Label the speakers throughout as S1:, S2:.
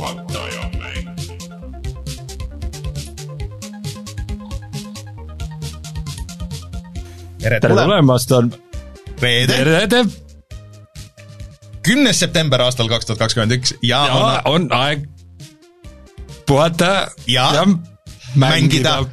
S1: puhataja mäng.
S2: tere
S3: tulemast, on
S2: reede,
S3: tere,
S2: kümnes september aastal kaks tuhat kakskümmend üks ja
S3: ja
S2: on
S3: on aeg puhata
S2: Ja
S3: ja
S2: mängida
S3: mängida.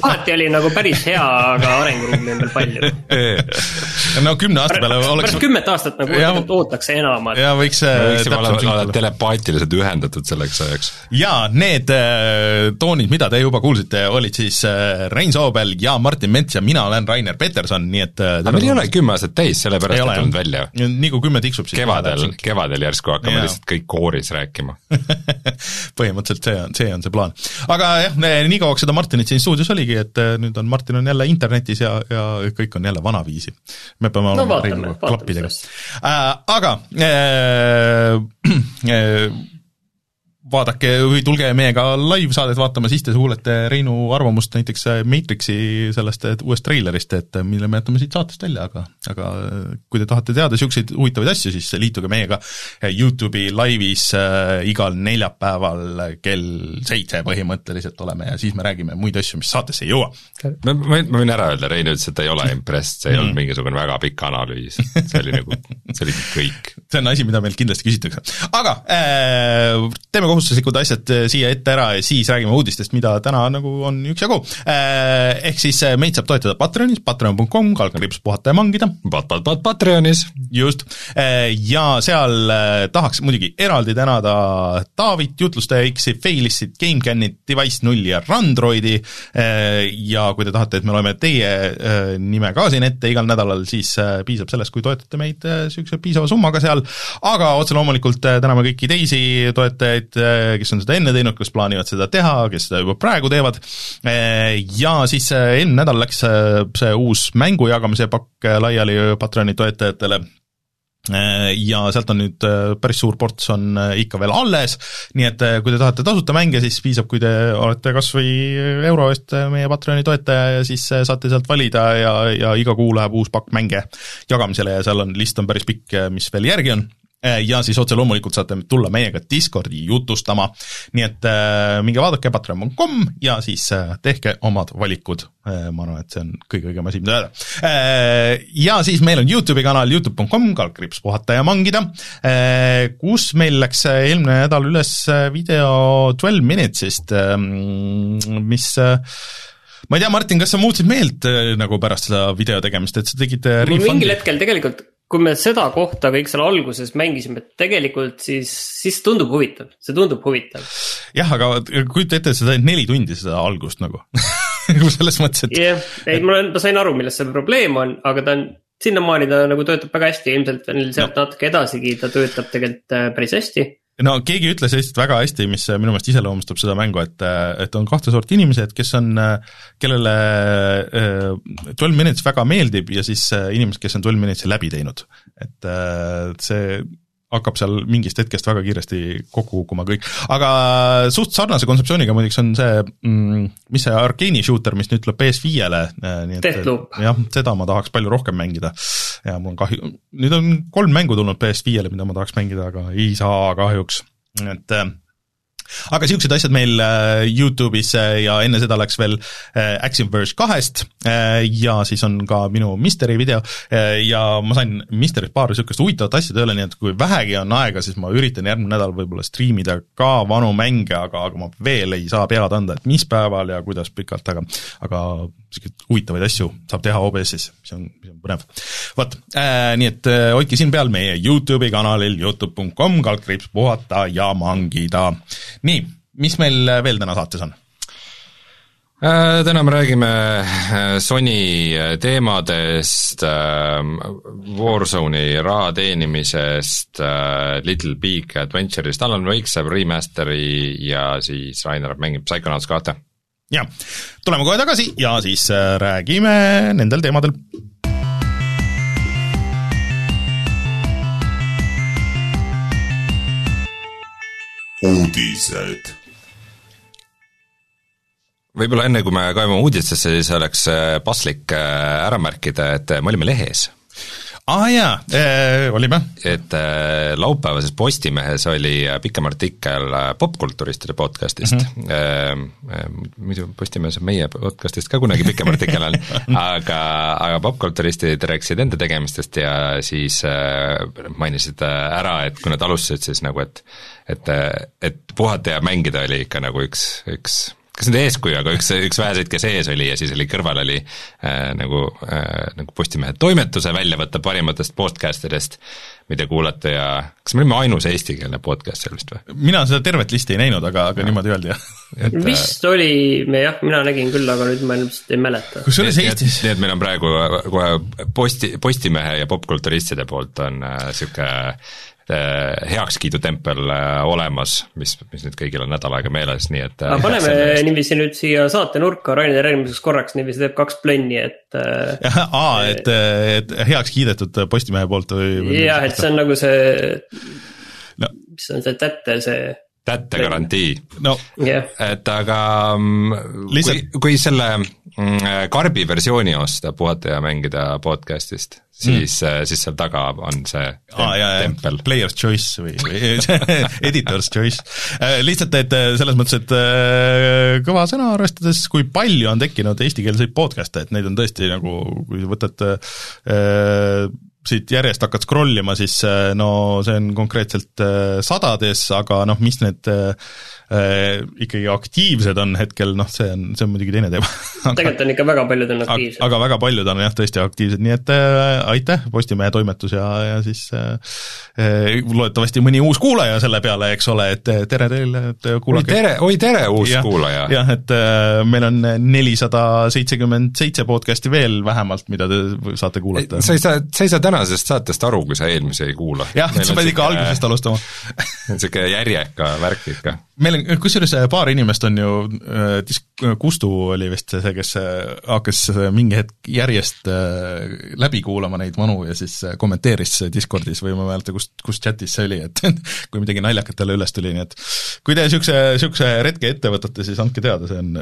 S4: kohati oli nagu päris hea, aga arenguruumi on veel palju.
S2: no kümne aasta peale oleks
S4: pärast kümmet aastat nagu
S2: Ja-
S4: ootaks enamat.
S2: ja võiks
S3: me
S2: äh,
S3: võiksime olla, telepaatiliselt ühendatud selleks ajaks.
S2: ja need äh, toonid, mida te juba kuulsite, olid siis äh, Rein Soobel ja Martin Mets ja mina olen Rainer Peterson, nii et
S3: aga meil ei ole kümme aastat täis, sellepärast
S2: ei
S3: tulnud välja.
S2: nii kui kümme tiksub, siis
S3: kevadel, kevadel järsku hakkame
S2: Jaa.
S3: lihtsalt kõik kooris rääkima.
S2: põhimõtteliselt see on, see on see plaan. aga jah, nii kauaks seda Martinit siin stuudios oligi, et nüüd on Martin on jälle internetis ja, ja kõik on jälle vanaviisi. Me peame olema
S4: vaatame,
S2: Reinuga
S4: vaatame
S2: klappidega
S4: sellest.
S2: äh,. aga äh, äh, vaadake või tulge meiega live-saadet vaatama, siis te kuulete Reinu arvamust näiteks äh, Matrixi sellest uuest treilerist, et äh, mille me jätame siit saatest välja, aga aga äh, kui te tahate teada niisuguseid huvitavaid asju, siis liituge meiega Youtube'i laivis igal neljapäeval kell seitse põhimõtteliselt oleme ja siis me räägime muid asju, mis saatesse ei jõua.
S3: ma, ma ma võin ära öelda, Rein ütles, et ta ei ole impressed, see ei
S2: Mm.
S3: olnud mingisugune väga pikk analüüs, see oli nagu, see oli kõik.
S2: see on asi, mida meilt kindlasti küsitakse. aga äh, teeme kohustuslikud asjad äh, siia ette ära ja siis räägime uudistest, mida täna nagu on üksjagu. Äh,. ehk siis äh, meid saab toetada Patreonis, patreon.com, kaldkriips puhata ja mangida,
S3: Pat-pat-pat Patreonis,
S2: just, ja seal tahaks muidugi eraldi tänada Taavit, jutlustaja X-i, Failissit, GameCanit, Device null ja Randroidi. Ja kui te tahate, et me loeme teie nime ka siin ette igal nädalal, siis piisab sellest, kui toetate meid niisuguse piisava summaga seal, aga otse loomulikult täname kõiki teisi toetajaid, kes on seda enne teinud, kes plaanivad seda teha, kes seda juba praegu teevad, ja siis äh, eelmine nädal läks see uus mängu jagamise pakk laiali Patreoni toetajatele. Ja sealt on nüüd päris suur ports on ikka veel alles, nii et kui te tahate tasuta mänge, siis piisab, kui te olete kas või euro eest meie Patreoni toetaja ja siis saate sealt valida ja, ja iga kuu läheb uus pakk mänge jagamisele ja seal on, list on päris pikk, mis veel järgi on ja siis otse loomulikult saate tulla meiega Discordi jutustama, nii et äh, minge vaadake patreon.com ja siis äh, tehke omad valikud. Ma arvan, et see on kõige õigem asi, mida öelda. Ja siis meil on Youtube'i kanal youtube.com, kaldkriips puhata ja mangida. Kus meil läks eelmine nädal üles video Twelve Minutes'ist mis ma ei tea, Martin, kas sa muutsid meelt nagu pärast seda video tegemist, et sa tegid
S4: mingil hetkel tegelikult kui me seda kohta kõik seal alguses mängisime, tegelikult siis, siis tundub huvitav, see tundub huvitav.
S2: jah, aga kujuta ette, sa said neli tundi seda algust nagu nagu selles mõttes, et
S4: jah, ei ma olen, ma sain aru, milles see probleem on, aga ta on, sinnamaani ta nagu töötab väga hästi ilmselt veel sealt no. natuke edasigi ta töötab tegelikult äh, päris hästi
S2: no keegi ütles Eestit väga hästi, mis minu meelest iseloomustab seda mängu, et, et on kahte sorti inimesed, kes on, kellele Twelve Minutes väga meeldib ja siis inimesed, kes on Twelve Minutes'i läbi teinud. et see hakkab seal mingist hetkest väga kiiresti kokku kukkuma kõik, aga suht sarnase kontseptsiooniga muideks on see mm,, mis see Arkeeni shooter, mis nüüd tuleb PS5-le, nii et jah, seda ma tahaks palju rohkem mängida. ja mul on kahju, nüüd on kolm mängu tulnud PS5-le, mida ma tahaks mängida, aga ei saa kahjuks, et aga niisugused asjad meil Youtube'is ja enne seda läks veel Actionverse kahest ja siis on ka minu Misteri video ja ma sain Misterist paar niisugust huvitavat asja tööle, nii et kui vähegi on aega, siis ma üritan järgmine nädal võib-olla striimida ka vanu mänge, aga, aga ma veel ei saa pead anda, et mis päeval ja kuidas pikalt, aga aga niisuguseid huvitavaid asju saab teha OBS-is, mis on, mis on põnev. vot äh,, nii et äh, hoidke siin peal meie Youtube'i kanalil Youtube.com, kaldkriips puhata ja mangida. nii, mis meil veel täna saates on?
S3: täna me räägime Sony teemadest, Warzone'i raha teenimisest, Little Big Adventure'ist, Alan Wake saab remasteri ja siis Rainer mängib Psychonauts kahte.
S2: Jah, tuleme kohe tagasi ja siis räägime nendel teemadel.
S1: uudised.
S3: Võib-olla enne, kui me kaevame uudistesse, siis oleks paslik ära märkida, et me olime lehes
S2: ah, jaa äh,, olime.
S3: et äh, laupäevases Postimehes oli äh, pikem artikkel äh, popkulturistide podcast'ist mm, -hmm. äh, muidu Postimehes on meie podcast'ist ka kunagi pikem artikkel on aga, aga popkulturistid rääkisid enda tegemistest ja siis äh, mainisid ära, et kui nad alustasid, siis nagu, et et, et puhata ja mängida oli ikka nagu üks, üks kas nüüd eeskuju, aga üks, üks väheseid, kes ees oli ja siis oli kõrval oli äh, nagu äh,, nagu Postimehe toimetuse väljavõte parimatest podcast idest, mida kuulata ja kas me olime ainus eestikeelne podcast seal vist või?
S2: mina seda tervet listi ei näinud, aga, aga ja. niimoodi öeldi jah.
S4: Et, vist oli, jah, mina nägin küll, aga nüüd ma ilmselt ei mäleta.
S2: kusjuures Eestis.
S3: nii et meil on praegu kohe posti, Postimehe ja popkulturistide poolt on niisugune äh, Äh, heakskiidutempel äh, olemas, mis, mis nüüd kõigil on nädal aega meeles, nii et.
S4: aga äh, paneme niiviisi nüüd siia saatenurka Rainer järgmiseks korraks niiviisi teeb kaks plönni, et.
S2: aa, et, et heaks kiidetud Postimehe poolt või,
S4: või? jah, et see on nagu see no., mis on see tätte, see
S3: tätte garantii
S2: no..
S4: Yeah.
S3: et aga mm, Lihtsalt... kui, kui selle mm, karbi versiooni osta puhata ja mängida podcast'ist, siis mm., siis seal taga on see
S2: ah, jah, tempel. Player's choice või, või editor's choice. Äh, lihtsalt, et äh, selles mõttes, et äh, kõva sõna, arvestades, kui palju on tekkinud eestikeelseid podcast'e, et neid on tõesti nagu, kui võtad äh, siit järjest hakkad scroll ima, siis no see on konkreetselt sadades, aga noh, mis need äh, äh, ikkagi aktiivsed on hetkel, noh, see on, see on muidugi teine teema
S4: tegelikult on ikka väga paljud on aktiivsed.
S2: aga väga paljud on jah, tõesti aktiivsed, nii et äh, aitäh, Postimehe toimetus ja, ja siis äh, äh, loodetavasti mõni uus kuulaja selle peale, eks ole, et äh, tere teile, et kuulake.
S3: oi tere, oi tere, uus ja, kuulaja!
S2: jah, et äh, meil on nelisada seitsekümmend seitse podcast'i veel vähemalt, mida te saate kuulata.
S3: sa ei saa, sa ei saa tänasest saatest aru, kui sa eelmisi ei kuula.
S2: jah, sa pead ikka algusest alustama
S3: niisugune järjeka värk ikka.
S2: meil on, kusjuures äh, paar inimest on ju, äh, disk-, Kustu oli vist see, kes äh, hakkas mingi hetk järjest läbi kuulama neid vanu ja siis kommenteeris Discordis või ma ei mäleta, kust, kus chatis see oli, et kui midagi naljakat talle üles tuli, nii et kui te niisuguse, niisuguse retke ette võtate, siis andke teada, see on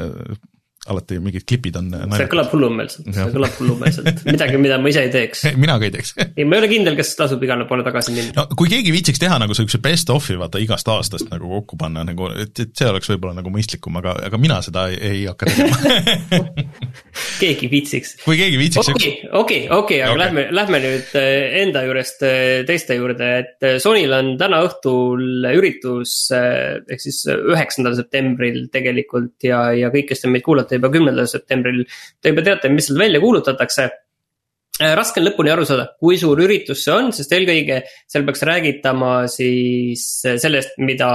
S2: alati mingid klipid on
S4: see kõlab hullumeelselt, see kõlab hullumeelselt, midagi, mida ma ise ei teeks.
S2: mina ka ei teeks
S4: ei, ma ei ole kindel, kas tasub igale poole tagasi minna.
S2: no kui keegi viitsiks teha nagu niisuguse best of'i vaata igast aastast nagu kokku panna nagu, et, et see oleks võib-olla nagu mõistlikum, aga, aga mina seda ei, ei hakka tegema
S4: keegi viitsiks.
S2: kui keegi viitsiks.
S4: okei, okei, okei, aga okay. lähme, lähme nüüd äh, enda juurest äh, teiste juurde, et äh, Sonyl on täna õhtul üritus ehk siis üheksandal septembril tegelikult ja, ja kõik, kes te meid kuulate, juba kümnendal septembril. Te juba teate, mis seal välja kuulutatakse äh, raske on lõpuni aru saada, kui suur üritus see on, sest eelkõige seal peaks räägitama siis äh, sellest, mida,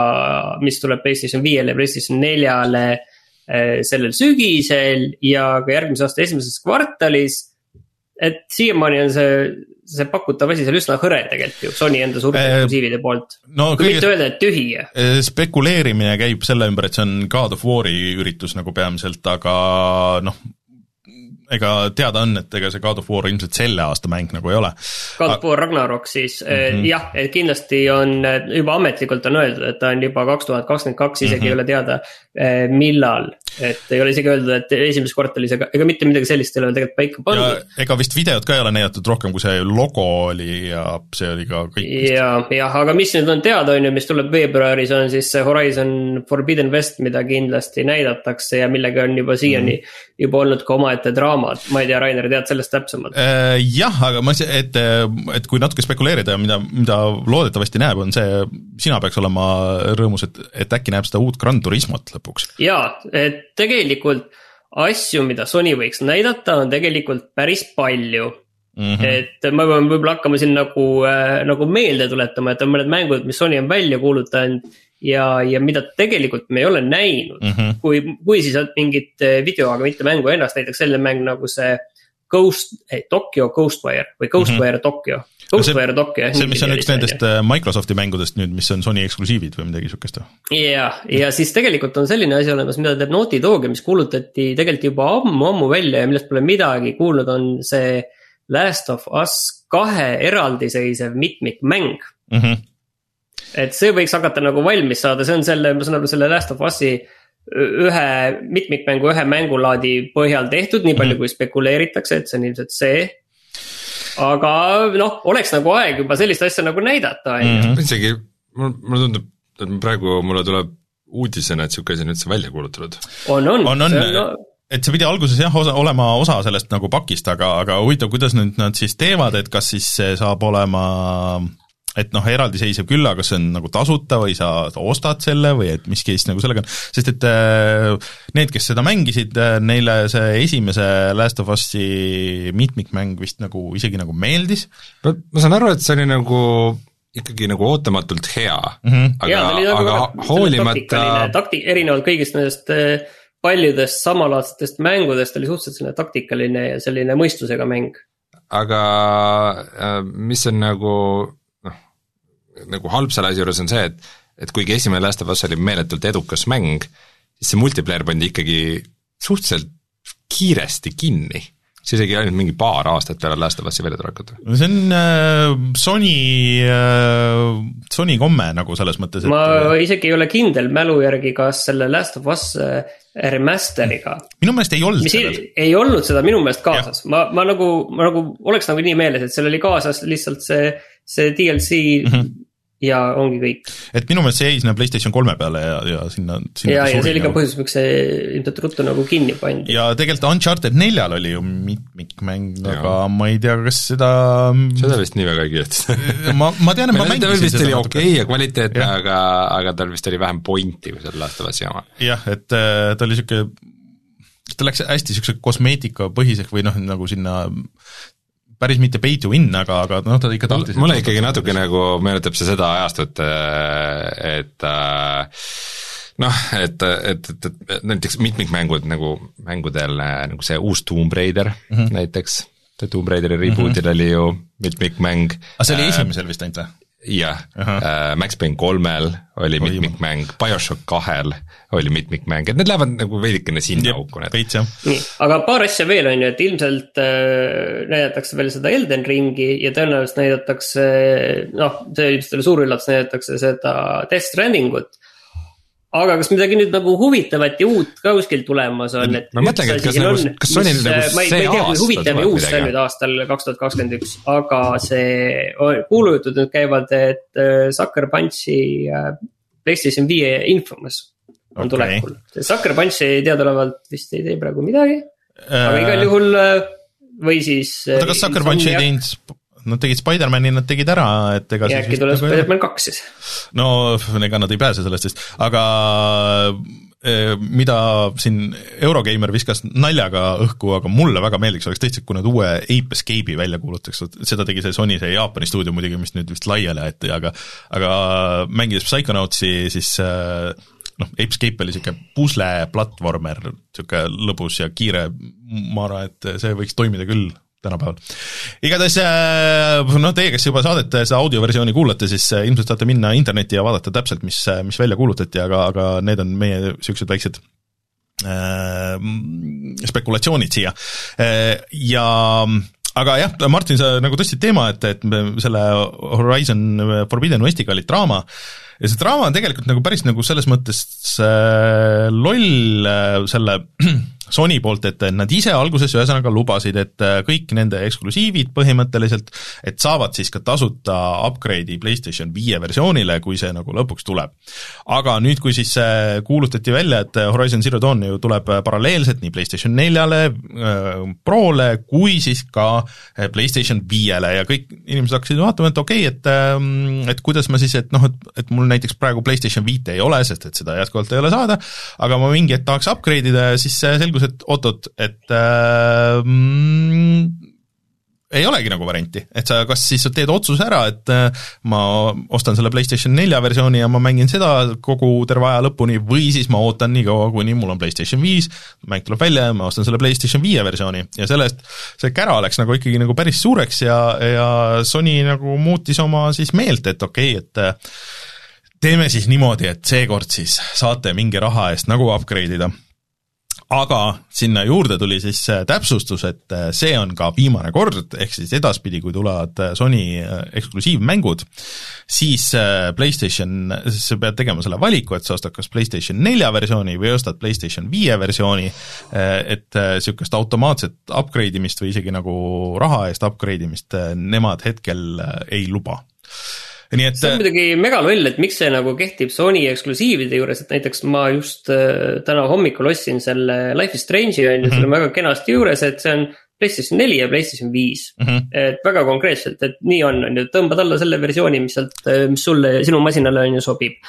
S4: mis tuleb PlayStation viiele PlayStation neljale äh, sellel sügisel ja ka järgmise aasta esimeses kvartalis. Et siiamaani on see see pakutav asi seal üsna hõre tegelikult ju, Sony enda suurte eksklusiivide poolt no,. kui mitte öelda, et tühi.
S2: spekuleerimine käib selle ümber, et see on God of War'i üritus nagu peamiselt, aga noh, ega teada on, et ega see God of War ilmselt selle aasta mäng nagu ei ole.
S4: God of War Ragnarok siis mm, -hmm. jah, et kindlasti on, juba ametlikult on öeldud, et ta on juba kaks tuhat kakskümmend kaks, isegi -hmm. ei ole teada, millal. Et ei ole isegi öeldud, et esimeses kvartalis, ega, ega mitte midagi sellist ei ole tegelikult paika pandud.
S2: ega vist videot ka ei ole näidatud rohkem, kui see logo oli ja see oli ka kõik.
S4: ja, jah, aga mis nüüd on teada, on ju, mis tuleb veebruaris, on siis see Horizon Forbidden West, mida kindlasti näidatakse ja millega on juba siiani mm juba olnud ka omaette draama draamad, ma ei tea, Rainer, tead sellest täpsemalt?
S2: Äh, jah, aga ma, et, et kui natuke spekuleerida, mida, mida loodetavasti näeb, on see, sina peaks olema rõõmus, et, et äkki näeb seda uut Gran Turismot lõpuks.
S4: jaa, et tegelikult asju, mida Sony võiks näidata, on tegelikult päris palju Mm -hmm. et ma pean võib-olla hakkama siin nagu äh,, nagu meelde tuletama, et on mõned mängud, mis Sony on välja kuulutanud ja, ja mida tegelikult me ei ole näinud mm. -hmm. kui, kui siis mingit eh, video, aga mitte mängu ennast, näiteks selline mäng nagu see Ghost eh,, Tokyo Ghostwire või Ghostwire mm -hmm. Tokyo. Ghostwire no, Tokyo.
S2: see, mis on üks nendest eh, Microsofti mängudest nüüd, mis on Sony eksklusiivid või midagi sihukest
S4: ja, ja siis tegelikult on selline asi olemas, mida teeb Naughty Dog ja mis kuulutati tegelikult juba ammu-ammu välja ja millest pole midagi kuulnud, on see Last of Us kahe eraldiseisev mitmikmäng mm. -hmm et see võiks hakata nagu valmis saada, see on selle, ma saan aru, selle Last of Us'i ühe mitmikmängu, ühe mängulaadi põhjal tehtud, nii palju mm -hmm. kui spekuleeritakse, et see on ilmselt see. aga noh, oleks nagu aeg juba sellist asja nagu näidata, on ju.
S3: Mhm. isegi mulle, mulle tundub, et praegu mulle tuleb uudisena, et sihuke asi on üldse välja kuulutatud.
S4: on, on,
S2: on, on, no... et see pidi alguses jah, osa, olema osa sellest nagu pakist, aga, aga huvitav, kuidas nüüd nad siis teevad, et kas siis see saab olema et noh, eraldiseisev küll, aga kas see on nagu tasuta või sa ostad selle või et mis case nagu sellega on, sest et äh, need, kes seda mängisid, äh, neile see esimese Last of Us'i mitmikmäng vist nagu isegi nagu meeldis.
S3: ma, saan aru, et see oli nagu ikkagi nagu ootamatult hea mm,
S4: -hmm. aga, nagu aga hoolimata takti-, erinevalt kõigist nendest äh, paljudest samalaadsetest mängudest oli suhteliselt selline taktikaline ja selline mõistusega mäng.
S3: aga mis on nagu nagu halb selle asja juures on see, et et kuigi esimene Last of Us oli meeletult edukas mäng, siis see multiplayer pandi ikkagi suhteliselt kiiresti kinni see isegi ainult mingi paar aastat peale Last of Us'i väljatulekut.
S2: no see on äh, Sony äh,, Sony komme nagu selles mõttes,
S4: et ma isegi ei ole kindel mälu järgi, kas selle Last of Us äh, remaster'iga
S2: minu meelest ei olnud
S4: selles. ei olnud seda minu meelest kaasas, ma, ma nagu, ma nagu oleks nagu nii meeles, et seal oli kaasas lihtsalt see, see DLC mm -hmm ja ongi kõik.
S2: et minu meelest see jäi sinna PlayStation kolme peale ja, ja sinna, sinna.
S4: ja, ja see oli ka põhjus, miks see ilmselt ruttu nagu kinni pandi.
S2: ja tegelikult Uncharted neljal oli ju mitmikmäng, aga ma ei tea, kas seda.
S3: seda vist nii väga ei kirjutatud
S2: ma, ma tean, et ma mängisin
S3: seda. vist oli okei okay ja kvaliteetne, aga, aga tal vist oli vähem pointi kui seal Last of Us'i oma.
S2: jah, et äh, ta oli sihuke ta läks hästi niisuguse kosmeetikapõhiseks või noh, nagu sinna päris mitte pay to win, aga, aga noh, ta ikka tahtis
S3: mulle ikkagi natuke nagu meenutab see seda ajastut, äh, et äh, noh, et, et, et, et näiteks mitmikmängud nagu mängudel äh, nagu see uus Tomb Raider mm -hmm. näiteks, Tomb Raideri reboot'il mm -hmm. oli ju mitmikmäng.
S2: aga see oli esimesel vist ainult või?
S3: Jah uh, -huh. äh, Max Payne kolmel oli mitmikmäng, BioShock kahel oli mitmikmäng, et need lähevad nagu veidikene sinna auku need.
S4: nii, aga paar asja veel on ju, et ilmselt äh, näidatakse veel seda Elden Ringi ja tõenäoliselt näidatakse, noh, see ilmselt oli suur üllatus, näidatakse seda Death Stranding ut aga kas midagi nüüd nagu huvitavat ja uut ka kuskil tulemas on, et.
S3: ma mõtlengi, et kas nagu, kas Sonyl nagu
S4: see ma ei, ma ei tea, kui huvitav ja uus see on nüüd aastal kaks tuhat kakskümmend üks, aga see kuulujutud nüüd käivad, et äh, Sucker Punchi äh, PlayStation viie Infamous on okay. tulekul. see Sucker Punch teadaolevalt vist ei tee praegu midagi, aga igal äh, juhul või siis.
S2: oota, kas Sucker Punch ei teinud Nad tegid Spider-mani, nad tegid ära, et ega
S4: ja äkki tuleb nagu Spider-man kaks siis?
S2: no ega nad ei pääse sellest vist, aga e, mida siin Eurogeimer viskas naljaga õhku, aga mulle väga meeldiks, oleks tõesti, kui nad uue Ape Escape'i välja kuulutaks, seda tegi see Sony, see Jaapani stuudio muidugi, mis nüüd vist laiali aeti, aga aga mängides Psychonautsi, siis äh, noh, Ape Escape oli niisugune pusle-platvormer, niisugune lõbus ja kiire, ma arvan, et see võiks toimida küll tänapäeval. igatahes äh, noh, teie, kes juba saadet, seda audioversiooni kuulate, siis äh, ilmselt saate minna internetti ja vaadata täpselt, mis, äh, mis välja kuulutati, aga, aga need on meie niisugused väiksed äh, spekulatsioonid siia ja aga jah, Martin, sa nagu tõstsid teema, et, et selle Horizon Forbidden Westiga oli draama ja see draama on tegelikult nagu päris nagu selles mõttes äh, loll äh, selle Sony poolt, et nad ise alguses ühesõnaga lubasid, et äh, kõik nende eksklusiivid põhimõtteliselt, et saavad siis ka tasuta upgrade'i PlayStation viie versioonile, kui see nagu lõpuks tuleb. aga nüüd, kui siis kuulutati välja, et Horizon Zero Dawn ju tuleb paralleelselt nii PlayStation neljale, äh, Prole kui siis ka äh, PlayStation viiele ja kõik inimesed hakkasid vaatama, et okei okay,, et ähm, et kuidas ma siis, et noh, et, et mul näiteks praegu PlayStation viite ei ole, sest et seda jätkuvalt ei ole saada, aga ma mingi hetk tahaks upgrade ida ja siis selgus, selgus, et oot-oot, et äh, mm, ei olegi nagu varianti, et sa kas siis teed otsuse ära, et äh, ma ostan selle PlayStation nelja versiooni ja ma mängin seda kogu terve aja lõpuni või siis ma ootan nii kaua, kuni mul on PlayStation viis, mäng tuleb välja ja ma ostan selle PlayStation viie versiooni. Ja sellest see kära läks nagu ikkagi nagu päris suureks ja, ja Sony nagu muutis oma siis meelt, et okei okay,, et äh, teeme siis niimoodi, et seekord siis saate mingi raha eest nagu upgrade ida aga sinna juurde tuli siis täpsustus, et see on ka viimane kord, ehk siis edaspidi, kui tulevad Sony eksklusiivmängud, siis PlayStation, sa pead tegema selle valiku, et sa ostad kas PlayStation nelja versiooni või ostad PlayStation viie versiooni, et niisugust automaatset upgrade imist või isegi nagu raha eest upgrade imist nemad hetkel ei luba nii et
S4: see on muidugi megaloll, et miks see nagu kehtib Sony eksklusiivide juures, et näiteks ma just äh, täna hommikul ostsin selle Life is Strange'i on ju -hmm., seal on väga kenasti juures, et see on PlayStation neli ja PlayStation viis mm. -hmm. et väga konkreetselt, et nii on, on ju, tõmbad alla selle versiooni, mis sealt, äh, mis sulle, sinu masinale on ju sobib.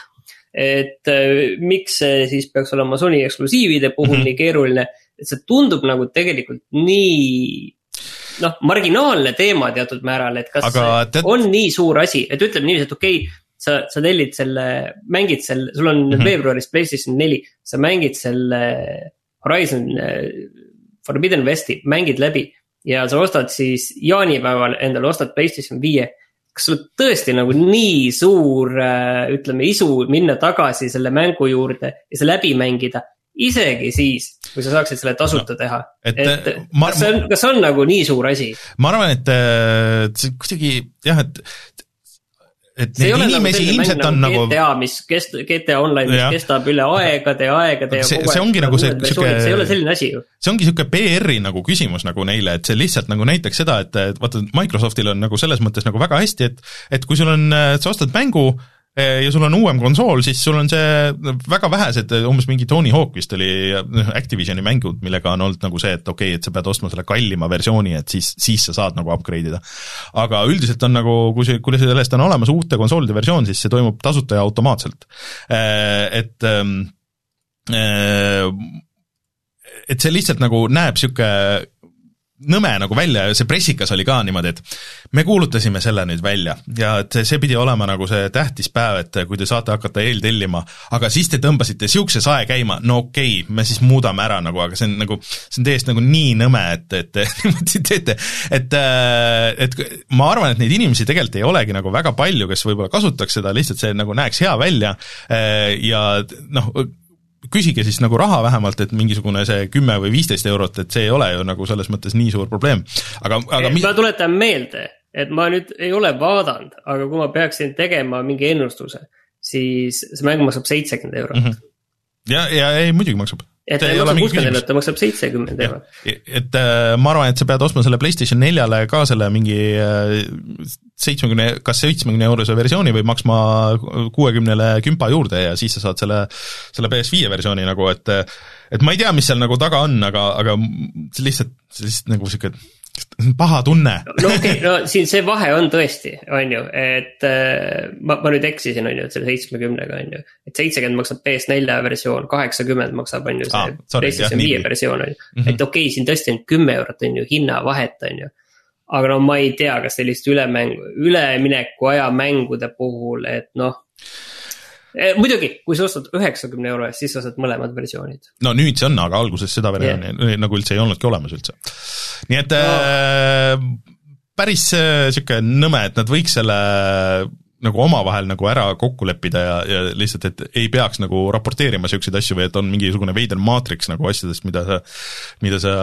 S4: et äh, miks see siis peaks olema Sony eksklusiivide puhul mm -hmm. nii keeruline, et see tundub nagu tegelikult nii noh, marginaalne teema teatud määral, et kas Aga tead... on nii suur asi, et ütleme niiviisi, et okei okay, sa, sa tellid selle, mängid selle, sul on mm -hmm. veebruaris PlayStation neli, sa mängid selle Horizon äh, Forbidden Westi, mängid läbi. ja sa ostad siis jaanipäeval endale, ostad PlayStation viie. kas sul tõesti nagu nii suur, äh, ütleme, isu minna tagasi selle mängu juurde ja see läbi mängida isegi siis, kui sa saaksid selle tasuta no, teha, et, et ma, kas see on, kas see on nagu nii suur asi?
S2: ma arvan, et, et see kuidagi jah, et et see neid inimesi nagu ilmselt on nagu
S4: GTA, mis kest-, GTA Online, mis kestab üle aegade ja aegade ja
S2: see, see ongi nagu see
S4: sihuke see ei ole selline asi ju.
S2: see ongi niisugune PR-i nagu küsimus nagu neile, et see lihtsalt nagu näitaks seda, et, et vaata, Microsoftil on nagu selles mõttes nagu väga hästi, et et kui sul on, sa ostad mängu, Eh, ja sul on uuem konsool, siis sul on see väga vähesed, umbes mingi Tony Hawk vist oli noh, Activisioni mängud, millega on olnud nagu see, et okei okay,, et sa pead ostma selle kallima versiooni, et siis, siis sa saad nagu upgrade ida. aga üldiselt on nagu, kui see, kui sellest on olemas uute konsoolide versioon, siis see toimub tasuta ja automaatselt. Eh, et ehm, eh, et see lihtsalt nagu näeb niisugune nõme nagu välja ja see pressikas oli ka niimoodi, et me kuulutasime selle nüüd välja ja et see pidi olema nagu see tähtis päev, et kui te saate hakata eeltellima, aga siis te tõmbasite niisuguse sae käima, no okei okay,, me siis muudame ära nagu, aga see on nagu, see on täiesti nagu nii nõme, et, et niimoodi teete, et et ma arvan, et neid inimesi tegelikult ei olegi nagu väga palju, kes võib-olla kasutaks seda, lihtsalt see nagu näeks hea välja ja noh, küsige siis nagu raha vähemalt, et mingisugune see kümme või viisteist eurot, et see ei ole ju nagu selles mõttes nii suur probleem, aga, aga
S4: mi... ma tuletan meelde, et ma nüüd ei ole vaadanud, aga kui ma peaksin tegema mingi ennustuse, siis see mäng maksab seitsekümmend eurot mm. -hmm.
S2: ja, ja ei muidugi maksab
S4: et ta ei maksa kuuskümmend eurot, ta maksab seitsekümmend eurot.
S2: et äh, ma arvan, et sa pead ostma selle PlayStation neljale ka selle mingi äh, seitsmekümne, kas seitsmekümne eurose versiooni või maksma kuuekümnele kümpa juurde ja siis sa saad selle, selle PS5 versiooni nagu, et et ma ei tea, mis seal nagu taga on, aga, aga see lihtsalt, see lihtsalt nagu niisugune paha tunne.
S4: no okei okay,, no siin see vahe on tõesti, on ju, et äh, ma, ma nüüd eksisin, on ju, et selle seitsmekümnega on ju. et seitsekümmend maksab PS4 versioon, kaheksakümmend maksab, on ju, see ah, PlayStation viie versioon on ju. Mhm. et okei okay,, siin tõesti on kümme eurot, on ju, hinnavahet, on ju. Aga no ma ei tea, kas sellist ülemängu, üleminekuaja mängude puhul, et noh Eh, muidugi, kui sa ostad üheksakümne euro eest, siis sa saad mõlemad versioonid.
S2: no nüüd see on, aga alguses seda versiooni yeah. nagu üldse ei olnudki olemas üldse. nii et no. äh, päris äh, nõme, et nad võiks selle nagu omavahel nagu ära kokku leppida ja, ja lihtsalt, et ei peaks nagu raporteerima niisuguseid asju või et on mingisugune veider maatriks nagu asjadest, mida sa, mida sa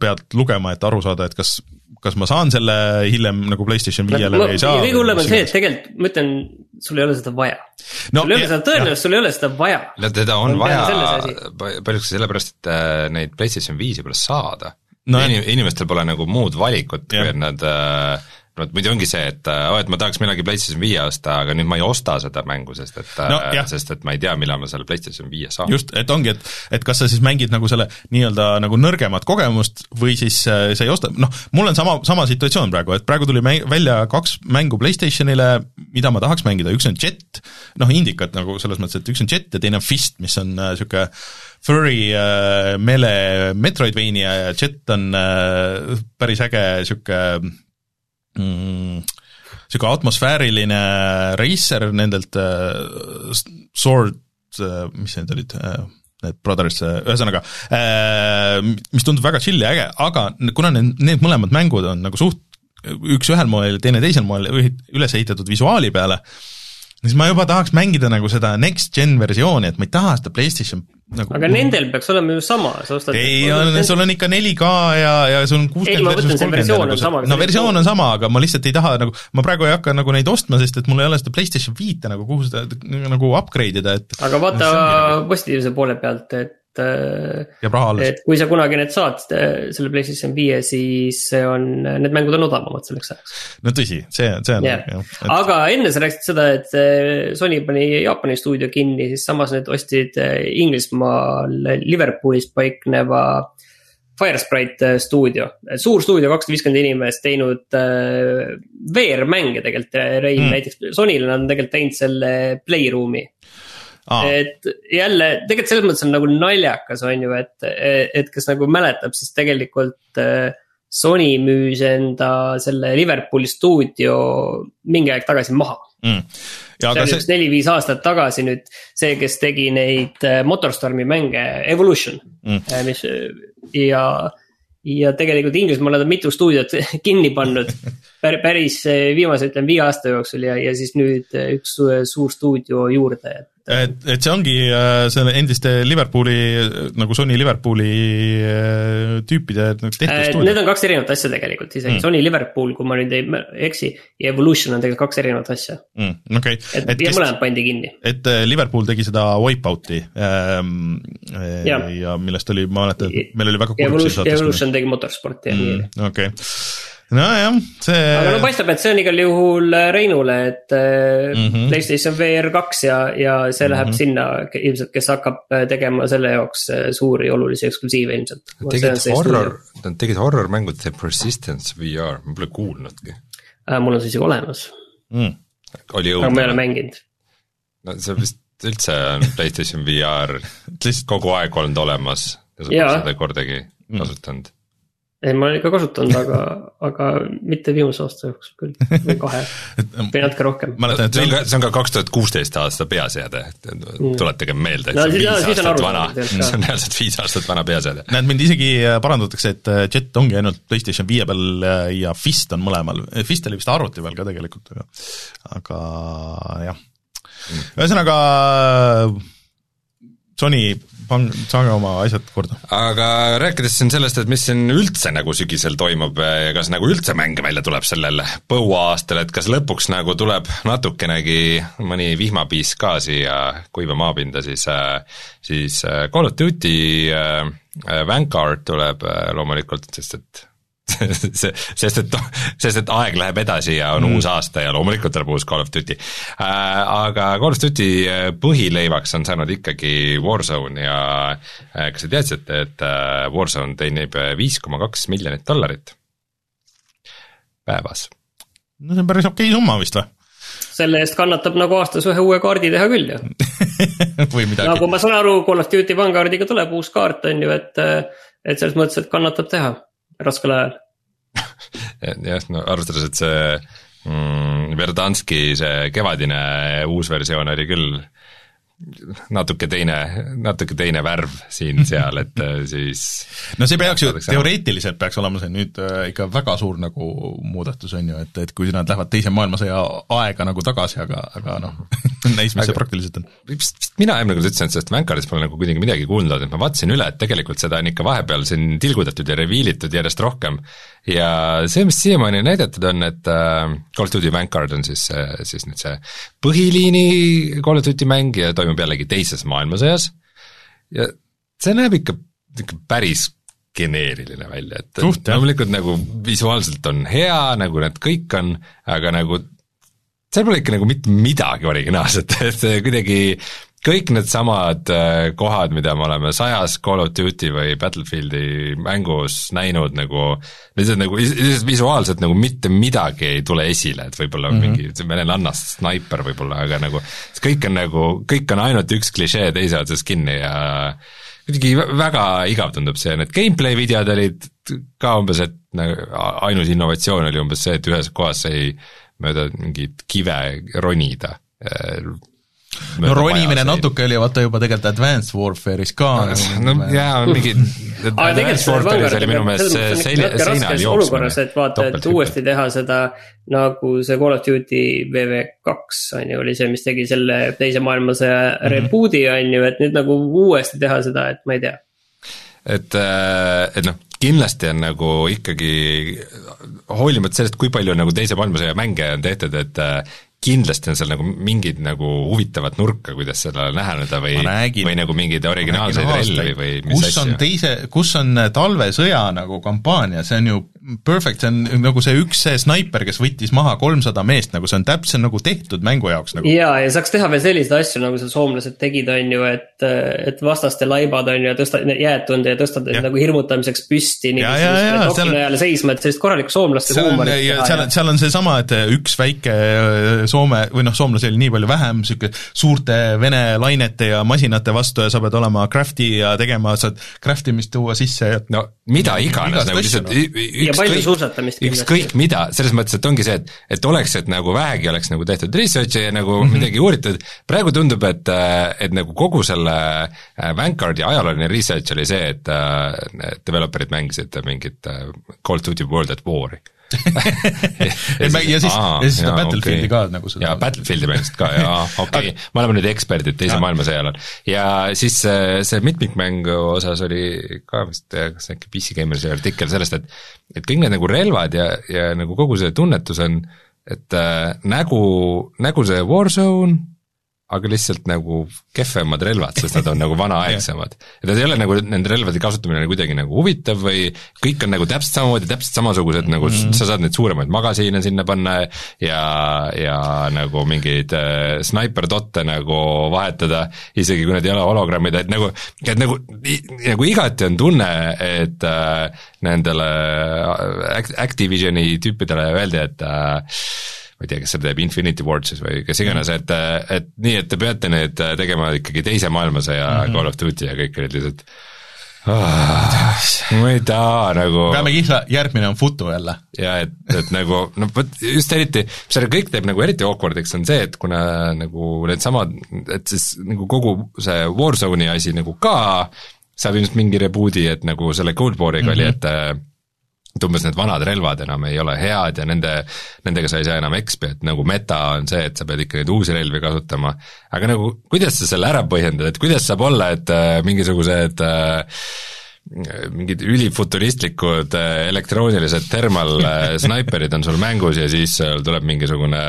S2: pead lugema, et aru saada, et kas kas ma saan selle hiljem nagu PlayStation viiele või ei saa.
S4: kõige hullem on see, et tegelikult ma ütlen, sul ei ole seda vaja no,. sul ei ole seda tõenäoliselt, sul ei ole seda vaja.
S3: no teda on, on vaja paljuski sellepärast, et äh, neid PlayStation viisi pole saada no,. inimestel pole nagu muud valikut, kui et nad äh, vot muidu ongi see, et oh, et ma tahaks millalgi PlayStation viie osta, aga nüüd ma ei osta seda mängu, sest et no, jah. sest et ma ei tea, millal ma selle PlayStation viie saan.
S2: just, et ongi, et, et kas sa siis mängid nagu selle nii-öelda nagu nõrgemat kogemust või siis äh, sa ei osta, noh, mul on sama, sama situatsioon praegu, et praegu tuli mäng, välja kaks mängu PlayStationile, mida ma tahaks mängida, üks on Jet, noh, indikat nagu selles mõttes, et üks on Jet ja teine on Fist, mis on niisugune äh, Furry äh, meele Metroidvania ja Jet on äh, päris äge niisugune mm, niisugune atmosfääriline racer nendelt äh, Sword äh,, mis need olid äh,, need Brothers äh,, ühesõnaga äh,, mis tundub väga chill ja äge, aga kuna need, need mõlemad mängud on nagu suht üks ühel moel, teine teisel moel üles ehitatud visuaali peale, siis ma juba tahaks mängida nagu seda next gen versiooni, et ma ei taha seda PlayStation nagu
S4: aga nendel peaks olema ju sama, sa ostad
S2: ei, sul on ikka 4K ja, ja sul on kuuskümmend versus kolmkümmend nagu, no versioon on sama, aga ma lihtsalt ei taha nagu, ma praegu ei hakka nagu neid ostma, sest et mul ei ole seda PlayStation viite nagu, kuhu seda nagu upgrade ida, et
S4: aga vaata positiivse poole pealt, et et.
S2: jääb raha alles.
S4: et kui sa kunagi need saad, selle PlayStation viie, siis see on, need mängud on odavamad selleks ajaks.
S2: no tõsi, see, see on
S4: yeah. jah et.... aga enne sa rääkisid seda, et eh, Sony pani Jaapani stuudio kinni, siis samas need ostsid Inglismaal Liverpoolis paikneva. Firesprite stuudio, suur stuudio, kakssada viiskümmend inimest teinud äh, VR-mänge tegelikult, Rein mm. näiteks, Sonyl on tegelikult teinud selle Playroom'i Ah. et jälle, tegelikult selles mõttes on nagu naljakas, on ju, et, et kes nagu mäletab, siis tegelikult äh, Sony müüs enda selle Liverpooli stuudio mingi aeg tagasi maha mm.. see oli see... neli-viis aastat tagasi nüüd see, kes tegi neid äh, Motorstormi mänge, Evolution mm., äh, mis ja ja tegelikult Inglismaal nad on mitu stuudiot kinni pannud päris viimase, ütleme viie aasta jooksul ja, ja siis nüüd üks suur stuudio juurde, et
S2: et, et see ongi äh, selle endiste Liverpooli, nagu Sony Liverpooli äh, tüüpide nagu tehtud
S4: äh. Need on kaks erinevat asja tegelikult, isegi mm. Sony Liverpool, kui ma nüüd ei eksi, ja Evolution on tegelikult kaks erinevat asja
S2: mm,. okay..
S4: et, et ja mõlemad pandi kinni.
S2: et Liverpool tegi seda Wipeouti ähm, ja. ja millest oli, ma mäletan, meil oli väga
S4: kurb siis. Evolution tegi motorsporti ja
S2: mm, nii. okei okay nojah, see.
S4: aga no paistab, et see on igal juhul äh, Reinule, et mm -hmm. PlayStation VR kaks ja, ja see läheb mm -hmm. sinna ilmselt, kes hakkab tegema selle jaoks suuri olulisi eksklusiive ilmselt.
S3: Nad tegid horror, nad tegid horror mängud The Persistence VR, ma pole kuulnudki
S4: äh,. mul on see isegi olemas
S3: mm.. oli
S4: õudne. aga ma ei ole mänginud.
S3: no see vist üldse on PlayStation VR kogu aeg olnud olemas ja sa pole seda kordagi kasutanud mm
S4: ei, ma olen ikka kasutanud, aga, aga mitte viimase aasta jooksul küll, või kahe või natuke rohkem.
S3: mäletan, et see on ka, see on ka kaks tuhat kuusteist aasta peaseade, mm. tuletage meelde, et no, see on viis aastat vana, see on reaalselt viis aastat vana peaseade.
S2: näed, mind isegi äh, parandatakse, et äh, Jet ongi ainult PlayStation viie peal äh, ja Fist on mõlemal, Fist oli vist arvuti peal ka tegelikult, aga, aga jah. Mm. Sony pan-, saage oma asjad korda.
S3: aga rääkides siin sellest, et mis siin üldse nagu sügisel toimub ja kas nagu üldse mänge välja tuleb sellel põuaastal, et kas lõpuks nagu tuleb natukenegi mõni vihmapiis ka siia kuiva maapinda, siis siis Call of Duty Vanguard tuleb loomulikult, sest et sest et, sest et aeg läheb edasi ja on mm. uus aasta ja loomulikult tuleb uus Call of Duty äh,. aga Call of Duty äh, põhileivaks on saanud ikkagi Warzone ja äh, kas te teadsite, et Warzone teenib viis koma kaks miljonit dollarit päevas?
S2: no see on päris okei summa vist või?
S4: selle eest kannatab nagu aastas ühe uue kaardi teha küll ju nagu ma saan aru, Call of Duty Vanguardiga tuleb uus kaart, on ju, et, et selles mõttes, et kannatab teha raskel ajal
S3: jah, no arvestades, et see mm, Verdanski see kevadine uus versioon oli küll natuke teine, natuke teine värv siin-seal, et äh, siis
S2: no see peaks ju, teoreetiliselt peaks olema see nüüd äh, ikka väga suur nagu muudatus, on ju, et, et kui nad lähevad Teise maailmasõja aega nagu tagasi, aga, aga noh näis, mis see praktiliselt on.
S3: vist mina eelmine kord ütlesin, et sellest Vanguardist pole nagu kuidagi midagi kuulnud olnud, et ma vaatasin üle, et tegelikult seda on ikka vahepeal siin tilgutatud ja reveal itud järjest rohkem ja see, mis siiamaani näidatud on, et äh, Call of Duty Vanguard on siis, siis nüüd see põhiliini Call of Duty mäng ja toimub jällegi teises maailmasõjas. Ja see näeb ikka, ikka päris geneeriline välja, et loomulikult nagu visuaalselt on hea, nagu need kõik on, aga nagu seal pole ikka nagu mitte midagi originaalset, et kuidagi kõik needsamad äh, kohad, mida me oleme sajas Call of Duty või Battlefieldi mängus näinud nagu, lihtsalt nagu, lihtsalt visuaalselt nagu mitte midagi ei tule esile, et võib-olla mm -hmm. mingi venelannast snaiper võib-olla, aga nagu kõik on nagu, kõik on ainult üks klišee teise otsas kinni ja kuidagi väga igav tundub see, need gameplay videod olid ka umbes, et nagu ainus innovatsioon oli umbes see, et ühes kohas sai mööda mingeid kive ronida
S2: no ronimine natuke oli vaata juba tegelikult Advanced Warfare'is ka.
S3: no jaa, mingi
S4: see Vanguard
S3: oli minu meelest see seina, seinal jooksmine.
S4: olukorras, et vaata, et uuesti teha seda nagu see Call of Duty VV2 on ju, oli see, mis tegi selle teise maailmasõja mm -hmm. reboot'i on ju, et nüüd nagu uuesti teha seda, et ma ei tea.
S3: et, äh, et noh, kindlasti on nagu ikkagi hoolimata sellest, kui palju nagu teise maailmasõja mänge on tehtud, et äh, kindlasti on seal nagu mingid nagu huvitavat nurka, kuidas sellele läheneda või, või nagu mingeid originaalseid relvi või mis
S2: kus asju. on teise, kus on talvesõja nagu kampaania, see on ju perfect, see on nagu see üks see snaiper, kes võttis maha kolmsada meest, nagu see on täpselt nagu tehtud mängu jaoks nagu.
S4: jaa, ja saaks teha veel selliseid asju, nagu seal soomlased tegid, on ju, et, et vastaste laibad on ju, tõsta-, jäätund ja tõstad ja. nagu hirmutamiseks püsti.
S2: seal
S4: on seisma, et sellist korralikku soomlaste huumorit
S2: teha. seal on, seal on seesama, et üks väike Soome või noh, soomlasi oli nii palju vähem, niisugune suurte vene lainete ja masinate vastu ja sa pead olema crafty ja tegema, saad craft imist tuua sisse ja
S3: no mida iganes, nagu lihtsalt
S4: ükskõik,
S3: ükskõik mida, selles mõttes, et ongi see, et, et oleks, et nagu vähegi oleks nagu tehtud research'i ja nagu mm -hmm. midagi uuritud, praegu tundub, et, et nagu kogu selle äh, Vanguardi ajalooline research oli see, et developer'id mängisid mingit äh, Call of Duty World at War'i
S2: ja siis, ja siis seda Battlefieldi okay. ka nagu seda.
S3: jaa, Battlefieldi mängisid ka, jaa, okei okay., me oleme nüüd eksperdid teise maailmasõja alal. ja siis see, see mitmikmängu osas oli ka vist, kas äkki PC Gameris oli artikkel sellest, et et kõik need nagu relvad ja, ja nagu kogu see tunnetus on, et äh, nägu, nägu see Warzone aga lihtsalt nagu kehvemad relvad, sest nad on nagu vanaaegsemad. et nad ei ole nagu, nende relvade kasutamine kuidagi nagu huvitav või kõik on nagu täpselt samamoodi, täpselt samasugused nagu mm -hmm. sa saad neid suuremaid magasiine sinna panna ja, ja nagu mingeid äh, snaiperdotte nagu vahetada, isegi kui need ei ole hologrammid, et nagu, et nagu, nagu igati on tunne, et äh, nendele Activisioni tüüpidele öeldi, et äh, ma ei tea, kes seda teeb, Infinity Ward siis või kes iganes, mm. et, et nii, et te peate nüüd tegema ikkagi teise maailmasõja mm -hmm. Call of Duty ja kõik olid lihtsalt ah, ma ei taha nagu
S2: peame kihla, järgmine on Futu jälle.
S3: ja et, et nagu noh, vot just eriti, mis selle kõik teeb nagu eriti awkward'iks, on see, et kuna nagu needsamad, et siis nagu kogu see Warzone'i asi nagu ka saab ilmselt mingi reboot'i, et nagu selle Cold War'iga mm -hmm. oli, et et umbes need vanad relvad enam ei ole head ja nende, nendega sa ei saa enam XP, et nagu meta on see, et sa pead ikka neid uusi relvi kasutama. aga nagu, kuidas sa selle ära põhjendad, et kuidas saab olla, et äh, mingisugused äh, mingid ülifuturistlikud äh, elektroonilised thermal äh, snaiperid on sul mängus ja siis tuleb mingisugune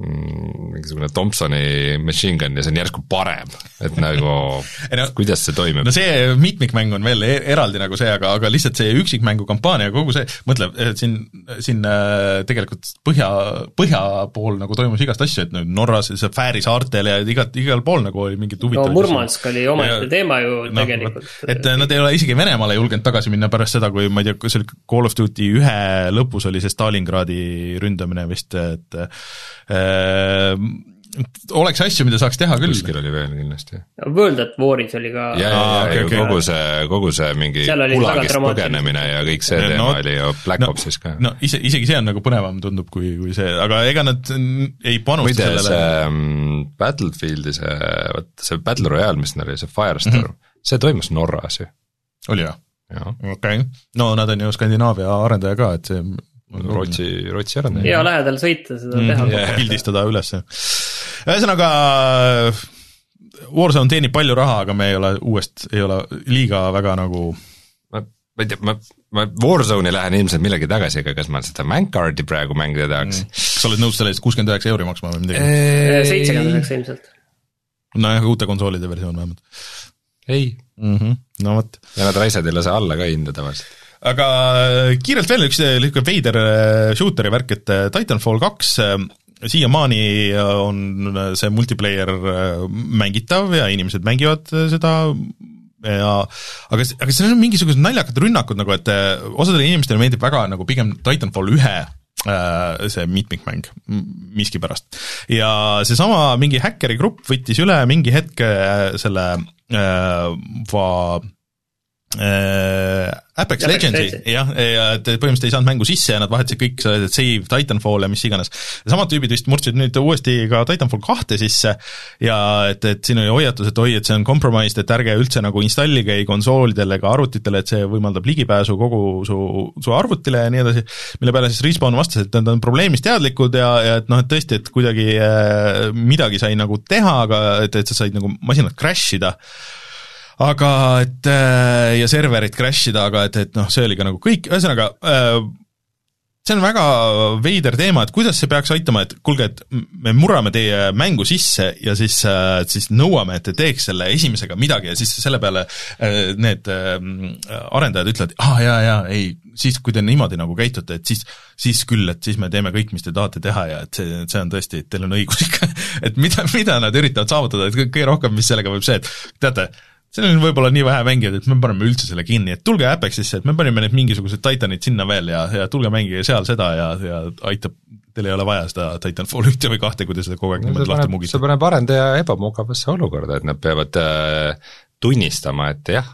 S3: mingisugune Thompsoni machine gun ja see on järsku parem, et nagu no, kuidas see toimib?
S2: no see mitmikmäng on veel e-, eraldi nagu see, aga, aga lihtsalt see üksikmängu kampaania ja kogu see, mõtle, siin, siin äh, tegelikult põhja, põhja pool nagu toimus igast asju, et nüüd Norras, see Fääri saartel ja igat, igal pool nagu oli mingit huvitavat
S4: no Murmansk oli omaette teema ju no, tegelikult.
S2: et nad ei ole isegi Venemaale julgenud tagasi minna pärast seda, kui ma ei tea, see oli Call of Duty ühe lõpus oli see Stalingradi ründamine vist, et oleks asju, mida saaks teha küll.
S3: kuskil oli veel kindlasti.
S4: World at War'is oli ka.
S3: ja, ja, ja, okay. kogu see, kogu see mingi Gulagist põgenemine ja kõik see teema no, oli ju Black no, Opsis ka.
S2: no ise, isegi see on nagu põnevam, tundub, kui, kui see, aga ega nad ei panusta
S3: muide, sellele. see um, Battlefieldi see, vot see Battle Royale, mis neil oli, see Firestorm mm, -hmm. see toimus Norras ju.
S2: oli või? okei okay., no nad on ju Skandinaavia arendaja ka, et see
S3: Rootsi, Rootsi arendaja.
S4: hea lähedal sõita, seda mm, teha
S2: yeah.. pildistada üles. ühesõnaga, Warzone teenib palju raha, aga me ei ole uuest, ei ole liiga väga nagu
S3: ma, ma ei tea, ma, ma Warzone'i lähen ilmselt millegi tagasi, aga kas ma seda Vanguardi praegu mängida tahaks mm.?
S2: kas sa oled nõus selle eest kuuskümmend üheksa euri maksma või midagi?
S4: seitsekümmend üheksa ilmselt.
S2: nojah, uute konsoolide versioon vähemalt.
S3: ei
S2: mm. -hmm. no vot.
S3: ja nad raisad ei lase alla ka hinda tavaliselt
S2: aga äh, kiirelt veel üks niisugune veider äh, shooter'i värk, et äh, Titanfall kaks siiamaani on see multiplayer mängitav ja inimesed mängivad seda ja aga, aga seal on mingisugused naljakad rünnakud nagu, et osadele inimestele meeldib väga nagu pigem Titanfall ühe see mitmikmäng miskipärast. ja seesama mingi häkkeri grupp võttis üle mingi hetk selle äh, va- äh, Apex
S4: Apex
S2: Legendsi,
S4: Legends.
S2: jah, ja et põhimõtteliselt ei saanud mängu sisse ja nad vahetasid kõik, sa oled save, Titanfall ja mis iganes. samad tüübid vist murdsid nüüd uuesti ka Titanfall kahte sisse ja et, et siin oli hoiatus, et oi, et see on compromised, et ärge üldse nagu installige ei konsoolidele ega arvutitele, et see võimaldab ligipääsu kogu su, su arvutile ja nii edasi, mille peale siis Respawn vastas, et nad on probleemist teadlikud ja, ja et noh, et tõesti, et kuidagi äh, midagi sai nagu teha, aga et, et sa said nagu masinat crash ida aga et äh, ja serverit crash ida, aga et, et noh, see oli ka nagu kõik, ühesõnaga äh, see on väga veider teema, et kuidas see peaks aitama, et kuulge, et me murrame teie mängu sisse ja siis, siis nõuame, et te teeks selle esimesega midagi ja siis selle peale äh, need äh, arendajad ütlevad, aa ah, jaa, jaa, ei, siis kui te niimoodi nagu käitute, et siis, siis küll, et siis me teeme kõik, mis te tahate teha ja et see, see on tõesti, teil on õigus ikka. Et mida, mida nad üritavad saavutada, et kõige rohkem, mis sellega võib see, et teate, seal on võib-olla nii vähe mängijaid, et me paneme üldse selle kinni, et tulge Apexisse, et me panime need mingisugused Titanid sinna veel ja, ja tulge mängige seal seda ja, ja aitab, teil ei ole vaja seda Titanfall ühte või kahte, kui te seda kogu aeg
S3: no,
S2: niimoodi lahti
S3: see
S2: mugite.
S3: paneb arendaja ebamugavasse olukorda, et nad peavad äh, tunnistama, et jah,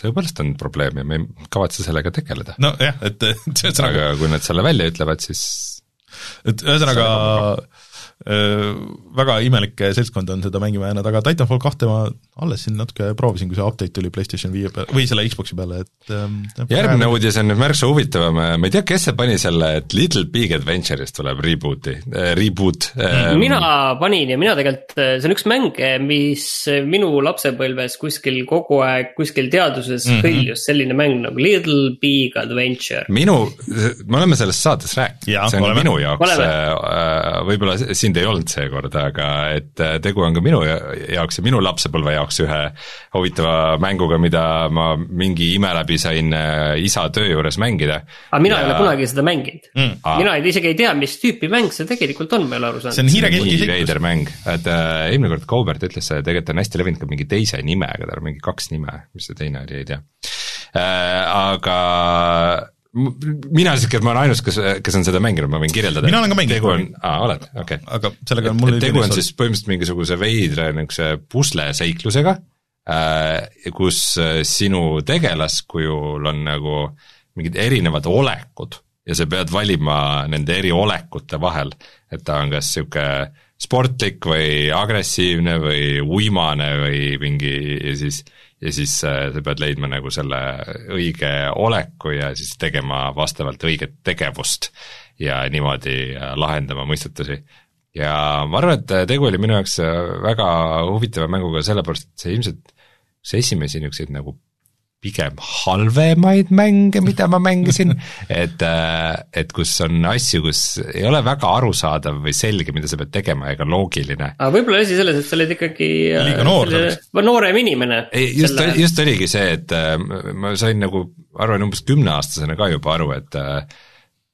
S3: tõepoolest on probleem ja me ei kavatse sellega tegeleda.
S2: nojah, et, ühesõnaga
S3: aga kui nad selle välja ütlevad, siis
S2: et ühesõnaga väga imelik seltskond on seda mängima jäänud, aga Titanfall kahte ma alles siin natuke proovisin, kui see update tuli PlayStation viie peale, või selle Xbox'i peale, et ähm,
S3: järgmine uudis on nüüd märksa huvitavam, ma ei tea, kes see pani selle, et Little Big Adventure'ist tuleb reboot'i äh,, reboot äh,
S4: mina panin ja mina tegelikult, see on üks mäng, mis minu lapsepõlves kuskil kogu aeg kuskil teaduses mm -hmm. hõljus selline mäng nagu Little Big Adventure.
S3: minu, me oleme sellest saates rääkinud, see on
S2: oleme.
S3: minu jaoks,
S4: Oleme.
S3: võib-olla sind ei olnud seekord, aga et äh, tegu on ka minu jaoks ja minu lapsepõlve jaoks ühe huvitava mänguga, mida ma mingi ime läbi sain äh, isa töö juures mängida.
S4: aga mina
S3: Ja-
S4: ei ole kunagi seda mänginud
S2: Mm.
S4: mina ei- isegi ei tea, mis tüüpi mäng see tegelikult on, ma ei ole aru
S2: see on
S4: saanud.
S3: nii
S2: seiklus.
S3: veider mäng, et äh, eelmine kord Kaubert ütles, tegelikult on hästi levinud ka mingi teise nimega, tal on mingi kaks nime, mis see teine oli, ei tea äh,. aga mina sihuke, ma olen ainus, kes, kes on seda mänginud, ma võin kirjeldada.
S2: Mina olen ka mänginud.
S3: tegu on, aa oled, okei okay.
S2: aga sellega on mul
S3: tegu on siis põhimõtteliselt mingisuguse veidra niisuguse pusleseiklusega äh,, kus äh, sinu tegelaskujul on nagu mingid erinevad olekud ja sa pead valima nende eri olekute vahel, et ta on kas niisugune sportlik või agressiivne või uimane või mingi ja siis ja siis äh, sa pead leidma nagu selle õige oleku ja siis tegema vastavalt õiget tegevust ja niimoodi äh, lahendama mõistetusi ja ma arvan, et tegu oli minu jaoks väga huvitava mänguga sellepärast, et see ilmselt see esimesi niisuguseid nagu pigem halvemaid mänge, mida ma mängisin, et, et kus on asju, kus ei ole väga arusaadav või selge, mida sa pead tegema ega loogiline.
S4: aga võib-olla asi selles, et sa oled ikkagi äh,
S2: Liiga noor selleks.
S4: noorem inimene.
S3: just, just oligi see, et äh, ma sain nagu, arvan umbes kümneaastasena ka juba aru, et äh,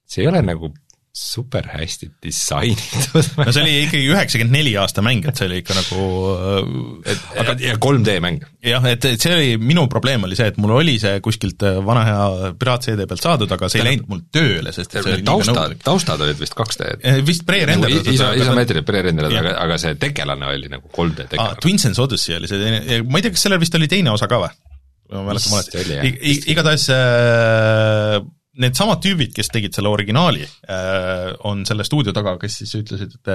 S3: see ei ole nagu super hästi disainitud.
S2: no see oli ikkagi üheksakümmend neli aasta mäng, et see oli ikka nagu äh,
S3: aga ja 3D mäng.
S2: jah, et, et see oli, minu probleem oli see, et mul oli see kuskilt äh, vana hea piraat-CD pealt saadud, aga see ei läinud mul tööle, sest et see oli liiga
S3: taustad olid vist 2D.
S2: Eh, vist pre-renderdatud
S3: isa,
S2: aga-
S3: isomeetrilt pre-renderdatud, aga, aga see tegelane oli nagu 3D
S2: aa,
S3: tegelane.
S2: Twin Sense Odyssey oli see teine, ma ei tea, kas sellel vist oli teine osa ka või? ma mäletan valesti. igatahes äh, needsamad tüübid, kes tegid selle originaali äh,, on selle stuudio taga, kes siis ütlesid, et,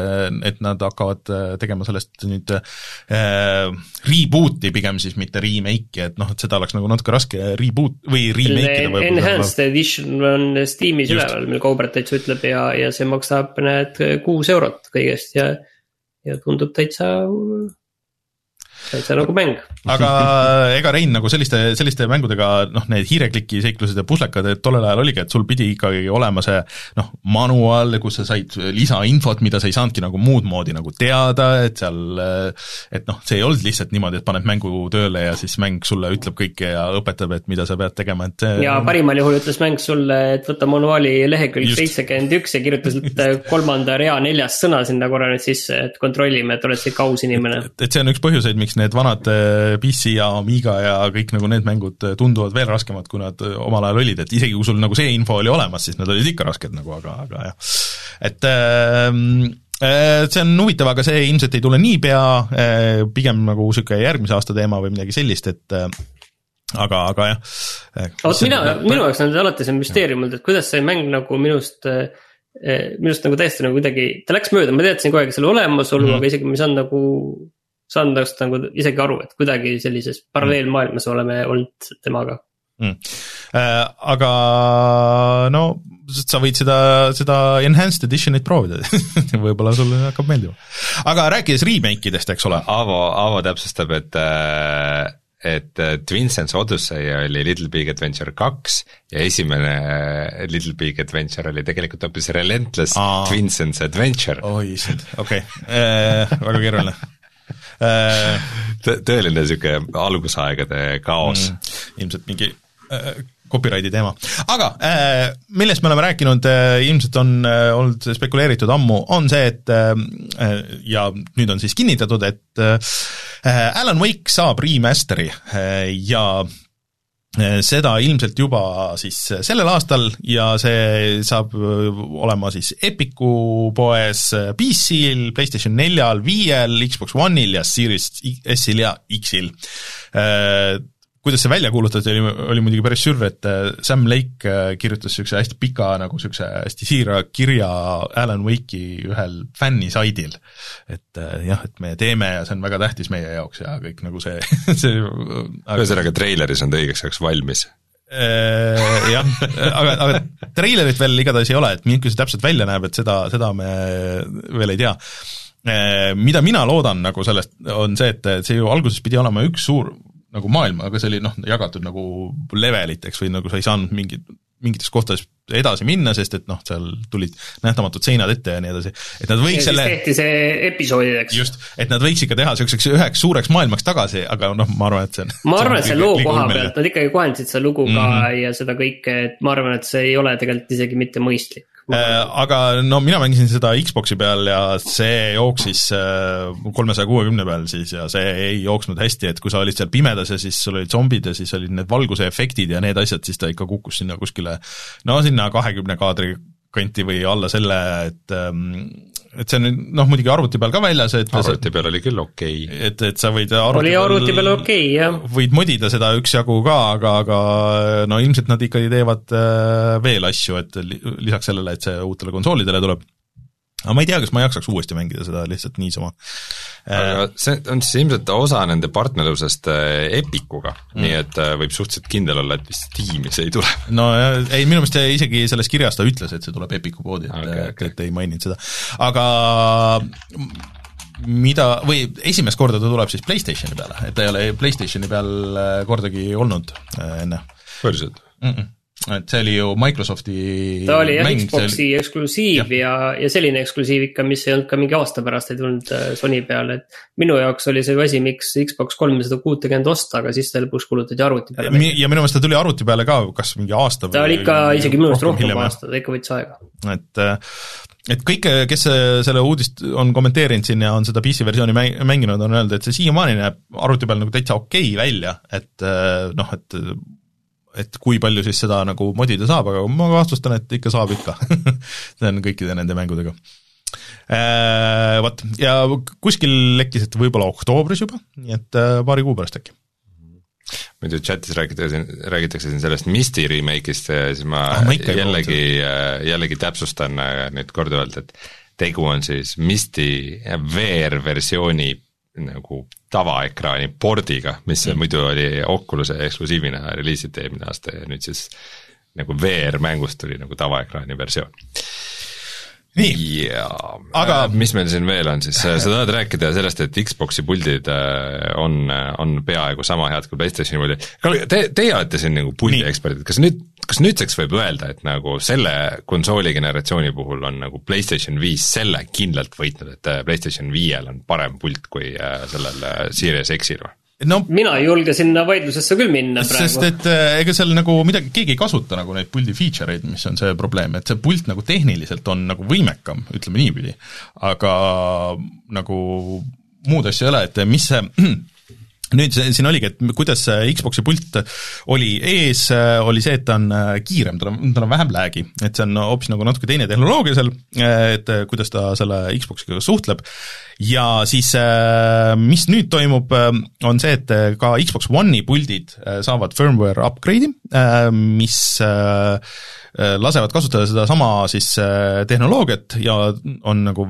S2: et nad hakkavad äh, tegema sellest nüüd äh, reboot'i pigem siis, mitte remake'i, et noh, et seda oleks nagu natuke raske reboot või remake ida võib-olla.
S4: Enhanced edition on Steamis
S2: Just.
S4: üleval, mil Kaubert täitsa ütleb ja, ja see maksab, näed, kuus eurot kõigest ja, ja tundub täitsa, täitsa nagu mäng.
S2: aga ega Rein nagu selliste, selliste mängudega noh, need hiirekliki seiklused ja puslekad, et tollel ajal oligi, et sul pidi ikkagi olema see noh, manual, kus sa said lisainfot, mida sa ei saanudki nagu muud moodi nagu teada, et seal et noh, see ei olnud lihtsalt niimoodi, et paned mängu tööle ja siis mäng sulle ütleb kõike ja õpetab, et mida sa pead tegema, et see
S4: ja parimal juhul ütles mäng sulle, et võta manuaali lehekülg seitsekümmend üks ja kirjuta sealt kolmanda rea neljas sõna sinna korra nüüd sisse, et kontrollime, et oled sa ikka aus inimene.
S2: et, et see on üks põhjuseid, miks need vanad eh, PC ja Amiga ja kõik nagu need mängud eh, tunduvad veel raskemad, kui nad eh, omal ajal olid, et isegi kui sul nagu see info oli olemas, siis nad olid ikka rasked nagu, aga, aga jah. et ähm, see on huvitav, aga see ilmselt ei tule niipea, pigem nagu niisugune järgmise aasta teema või midagi sellist, et aga, aga jah.
S4: vot mina, minu jaoks on alati see müsteerium olnud, et kuidas see mäng nagu minust äh, minust nagu täiesti nagu kuidagi, ta läks mööda, ma teadsin kogu aeg selle olemasolu mm, -hmm. aga isegi ma ei saanud nagu, saanud tast nagu isegi aru, et kuidagi sellises paralleelmaailmas oleme olnud temaga
S2: mm.. Äh, aga no sa võid seda, seda enhanced edition'it proovida võib-olla sulle hakkab meeldima. aga rääkides remake idest, eks ole.
S3: Aavo, Aavo täpsustab, et äh, et Twinsens Odyssey oli Little Big Adventure kaks ja esimene äh, Little Big Adventure oli tegelikult hoopis Relentless Aa. Twinsens Adventure.
S2: oi issand, okei okay. äh,, väga keeruline
S3: äh, tõeline sihuke algusaegade kaos mm,.
S2: ilmselt mingi äh, copyrighti teema. aga äh, millest me oleme rääkinud äh,, ilmselt on äh, olnud spekuleeritud ammu, on see, et äh, äh ja nüüd on siis kinnitatud, et äh, Alan Wake saab remaster'i äh, ja äh, seda ilmselt juba siis sellel aastal ja see saab äh, olema siis Epicu poes PC-l, PlayStation neljal, viiel, Xbox One'il ja Series S-il ja X-il kuidas see välja kuulutati, oli, oli muidugi päris sürr, et äh, Sam Lake äh, kirjutas niisuguse hästi pika nagu niisuguse hästi siira kirja Alan Wake'i ühel fännisaidil. et äh, jah, et me teeme ja see on väga tähtis meie jaoks ja kõik nagu see, see
S3: ühesõnaga treileris on ta õigeks ajaks valmis?
S2: Jah, aga, aga treilerit veel igatahes ei ole, et milline see täpselt välja näeb, et seda, seda me veel ei tea mida mina loodan nagu sellest, on see, et see ju alguses pidi olema üks suur nagu maailma, aga see oli noh, jagatud nagu leveliteks või nagu sa ei saanud mingit, mingites kohtades edasi minna, sest et noh, seal tulid nähtamatud seinad ette ja nii edasi, et nad võiks ja selle
S4: tehti see episoodideks.
S2: just, et nad võiks ikka teha niisuguseks üheks suureks maailmaks tagasi, aga noh, ma arvan, et see on
S4: ma arvan, et see loo koha pealt, nad ikkagi kohendasid seda lugu ka mm -hmm. ja seda kõike, et ma arvan, et see ei ole tegelikult isegi mitte mõistlik
S2: aga no mina mängisin seda Xbox'i peal ja see jooksis äh, kolmesaja kuuekümne peal siis ja see ei jooksnud hästi, et kui sa olid seal pimedas ja siis sul olid zombid ja siis olid need valguse efektid ja need asjad, siis ta ikka kukkus sinna kuskile no sinna kahekümne kaadri kanti või alla selle, et ähm, et see on nüüd noh, muidugi arvuti peal ka väljas, et
S3: arvuti peal oli küll okei
S2: okay.. et, et sa võid
S4: arvuti oli arvuti peal okei okay,, jah.
S2: võid modida seda üksjagu ka, aga, aga no ilmselt nad ikkagi teevad äh, veel asju, et lisaks sellele, et see uutele konsoolidele tuleb aga ma ei tea, kas ma jaksaks uuesti mängida seda lihtsalt niisama.
S3: aga äh, see on siis ilmselt osa nende partnerlusest äh, Epicuga mm., nii et äh, võib suhteliselt kindel olla, et vist Steam'i see ei tule.
S2: no ei, minu meelest isegi selles kirjas ta ütles, et see tuleb Epicu poodi, et okay,, okay. et ei maininud seda, aga mida, või esimest korda ta tuleb siis PlayStationi peale, et ta ei ole PlayStationi peal kordagi olnud enne.
S3: päriselt
S2: mm? -mm et see oli ju Microsofti
S4: ta oli jah, Xbox'i oli... eksklusiiv ja, ja, ja selline eksklusiiv ikka, mis ei olnud ka mingi aasta pärast ei tulnud äh, Sony peale, et. minu jaoks oli see ju asi, miks Xbox kolmsada kuutekümmet osta, aga siis ta lõpuks kulutati arvuti peale.
S2: ja minu meelest ta tuli arvuti peale ka, kas mingi aasta
S4: ta oli ikka isegi minu arust rohkem kui aasta, ta ikka võttis aega.
S2: et äh, et kõik, kes selle uudist on kommenteerinud siin ja on seda PC versiooni mänginud, on öelnud, et see siiamaani näeb arvuti peal nagu täitsa okei okay välja, et äh, noh, et et kui palju siis seda nagu modida saab, aga ma vastustan, et ikka saab ikka. See on kõikide nende mängudega. Äh,. Vot, ja kuskil lekkis, et võib-olla oktoobris juba, nii et äh, paari kuu pärast äkki.
S3: Muidu chatis räägitakse, räägitakse siin sellest Misti remake'ist ja siis ma, ah, ma jällegi, äh, jällegi täpsustan äh, nüüd korduvalt, et tegu on siis Misti VR-versiooni nagu tavaekraani pordiga, mis mm. muidu oli Oculus'e eksklusiivina reliisiti eelmine aasta ja nüüd siis nagu VR-mängust tuli nagu tavaekraani versioon. Ja aga äh, mis meil siin veel on siis, sa tahad rääkida sellest, et Xbox'i puldid äh, on, on peaaegu sama head kui PlayStationi puldid. Te, teie olete siin nagu puldieksperdid, kas nüüd kas nüüdseks võib öelda, et nagu selle konsooli generatsiooni puhul on nagu PlayStation viis selle kindlalt võitnud, et äh, PlayStation viiel on parem pult kui äh, sellel äh, Series X-il või?
S4: No mina ei julge sinna vaidlusesse küll minna praegu.
S2: sest et ega seal nagu midagi, keegi ei kasuta nagu neid puldi feature eid, mis on see probleem, et see pult nagu tehniliselt on nagu võimekam, ütleme niipidi. aga nagu muud asja ei ole, et mis see nüüd see, siin oligi, et kuidas Xbox'i pult oli ees, oli see, et ta on äh, kiirem, tal on, tal on vähem lag'i, et see on hoopis nagu natuke teine tehnoloogia seal, et kuidas ta selle Xbox'iga suhtleb, ja siis mis nüüd toimub, on see, et ka Xbox One'i puldid saavad firmware upgrade'i, mis lasevad kasutada sedasama siis tehnoloogiat ja on nagu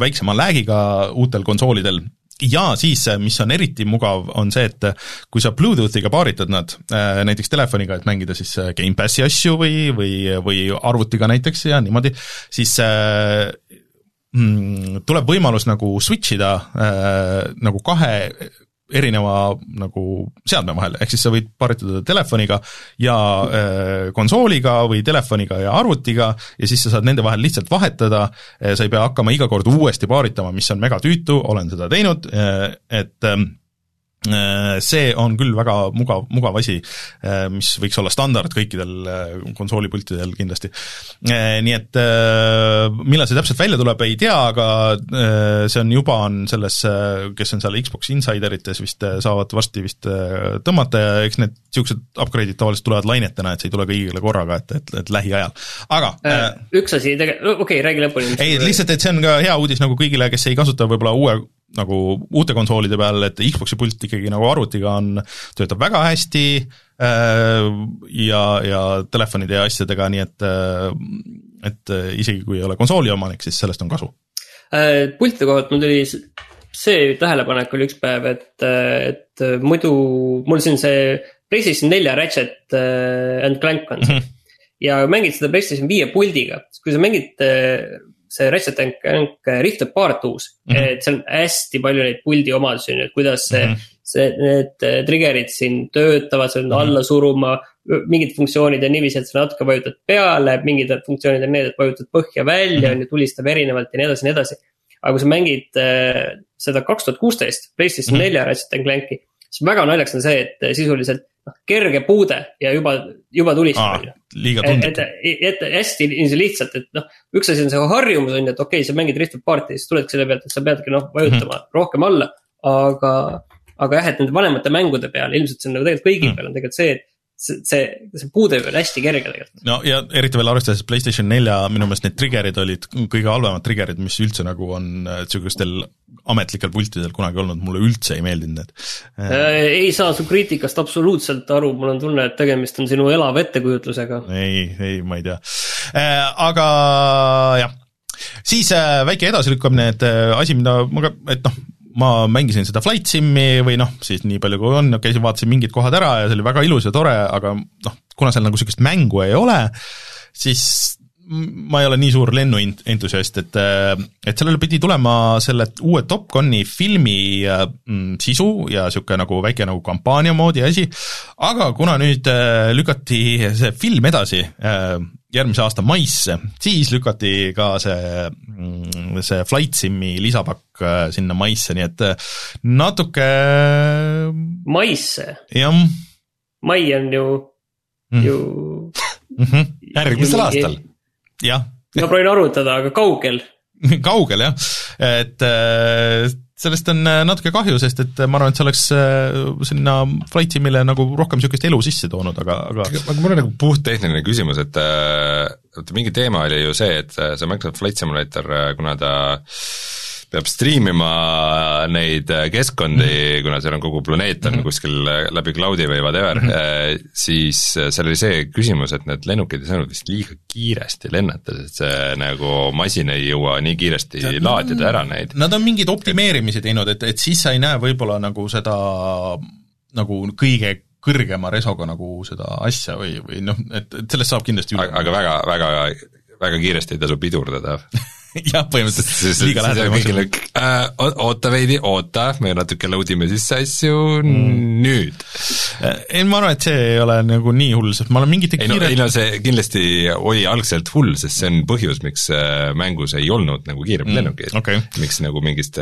S2: väiksema lag'iga uutel konsoolidel ja siis, äh, mis on eriti mugav, on see, et äh, kui sa Bluetoothiga paaritad nad äh, näiteks telefoniga, et mängida siis Gamepassi asju või, või, või arvutiga näiteks ja niimoodi, siis mm, tuleb võimalus nagu switch ida äh, nagu kahe erineva nagu seadme vahel, ehk siis sa võid paritada telefoniga ja äh, konsooliga või telefoniga ja arvutiga ja siis sa saad nende vahel lihtsalt vahetada, sa ei pea hakkama iga kord uuesti paaritama, mis on megatüütu, olen seda teinud, et äh, Äh, see on küll väga mugav, mugav asi, äh, mis võiks olla standard kõikidel äh, konsoolipultidel kindlasti. Nii et millal see täpselt välja tuleb, ei tea, aga see on juba, on selles, kes on seal Xbox Insiderites vist, saavad varsti vist tõmmata ja eks need niisugused upgrade'id tavaliselt tulevad lainetena, et see ei tule kõigile korraga, et, et, et lähiajal, aga
S4: äh, üks asi tege-, okei okay,, räägi lõpuni.
S2: ei, lihtsalt, et see on ka hea uudis nagu kõigile, kes ei kasuta võib-olla uue nagu uute konsoolide peal, et Xbox'i pult ikkagi nagu arvutiga on, töötab väga hästi äh, ja, ja telefonide ja asjadega, nii et äh, et isegi kui ei ole konsooli omanik, siis sellest on kasu.
S4: Äh, pultide koha pealt mul tuli see tähelepanek oli üks päev, et, et muidu mul siin see PlayStation nelja Ratchet and Clank on mm. -hmm. ja mängid seda PlayStation viie puldiga, kui sa mängid see Ratchet and Clank Rift Apart uus mm, -hmm. et seal on hästi palju neid puldi omadusi on ju, et kuidas see mm, -hmm. see, need äh, trigger'id siin töötavad, sa pead mm alla suruma. mingid funktsioonid on niiviisi, et sa natuke vajutad peale, mingid funktsioonid on need, et vajutad põhja välja mm, on ju, tulistab erinevalt ja nii edasi ja nii edasi. aga kui sa mängid äh, seda kaks tuhat kuusteist PlayStation nelja mm. Ratchet and Clanki, siis väga naljakas on see, et sisuliselt noh, kerge puude ja juba, juba tulistab,
S2: liiga tundlik.
S4: et, et, hästi lihtsalt, et noh, üks asi on see harjumus on ju, et okei okay,, sa mängid Rift Apart'i, siis tuledki selle pealt, et sa peadki noh, vajutama mm -hmm. rohkem alla. aga, aga jah, et nende vanemate mängude peal, ilmselt see on nagu tegelikult kõigi mm peal on tegelikult see, et see, see, puude on hästi kerge tegelikult.
S2: no ja eriti veel arvestades PlayStation nelja, minu meelest need trigger'id olid kõige halvemad trigger'id, mis üldse nagu on niisugustel ametlikel pultidel kunagi olnud, mulle üldse ei meeldinud need
S4: äh,. ei saa su kriitikast absoluutselt aru, mul on tunne, et tegemist on sinu elava ettekujutlusega.
S2: ei, ei, ma ei tea äh,, aga jah siis äh, väike edasilükkamine, et äh, asi, mida ma ka, et noh, ma mängisin seda Flight Simi või noh, siis nii palju kui on, käisin, vaatasin mingid kohad ära ja see oli väga ilus ja tore, aga noh, kuna seal nagu niisugust mängu ei ole, siis ma ei ole nii suur lennuentusiast, et, et sellele pidi tulema selle uue Top Guni filmi mm, sisu ja niisugune nagu väike nagu kampaania moodi asi, aga kuna nüüd äh, lükati see film edasi äh, järgmise aasta maisse, siis lükati ka see, mm, see Flight Simi lisapakk äh, sinna maisse, nii et äh, natuke
S4: maisse?
S2: jah.
S4: mai on ju mm., ju
S2: mm -hmm. järgmisel aastal, jah.
S4: ma proovin arvutada, aga kaugel
S2: kaugel jah, et äh, sellest on äh, natuke kahju, sest et äh, ma arvan, et see oleks äh, sinna Flight Simile nagu rohkem niisugust elu sisse toonud, aga, aga
S3: aga mul on nagu puhttehniline küsimus, et vaata mingi teema oli ju see, et see Microsoft Flight Simulator, kuna ta peab striimima neid keskkondi mm, -hmm. kuna seal on kogu planeet on mm -hmm. kuskil läbi cloud'i või whatever mm, -hmm. siis seal oli see küsimus, et need lennukid ei saanud vist liiga kiiresti lennata, sest see nagu masin ei jõua nii kiiresti ja, laadida ära neid.
S2: Nad on mingeid optimeerimisi teinud, et, et siis sa ei näe võib-olla nagu seda nagu kõige kõrgema resoga nagu seda asja või, või noh, et, et sellest saab kindlasti
S3: üle. aga väga, väga, väga kiiresti ei tasu pidurdada
S2: jah, põhimõtteliselt liiga lähedal.
S3: Äh, oota veidi, oota, me natuke load ime sisse asju mm. nüüd.
S2: Äh, ei, ma arvan, et see ei ole nagu nii hull, sest ma olen mingite
S3: ei no, kiire... ei no see kindlasti oli algselt hull, sest see on põhjus, miks äh, mängus ei olnud nagu kiiremat mm. lennukit
S2: okay..
S3: miks nagu mingist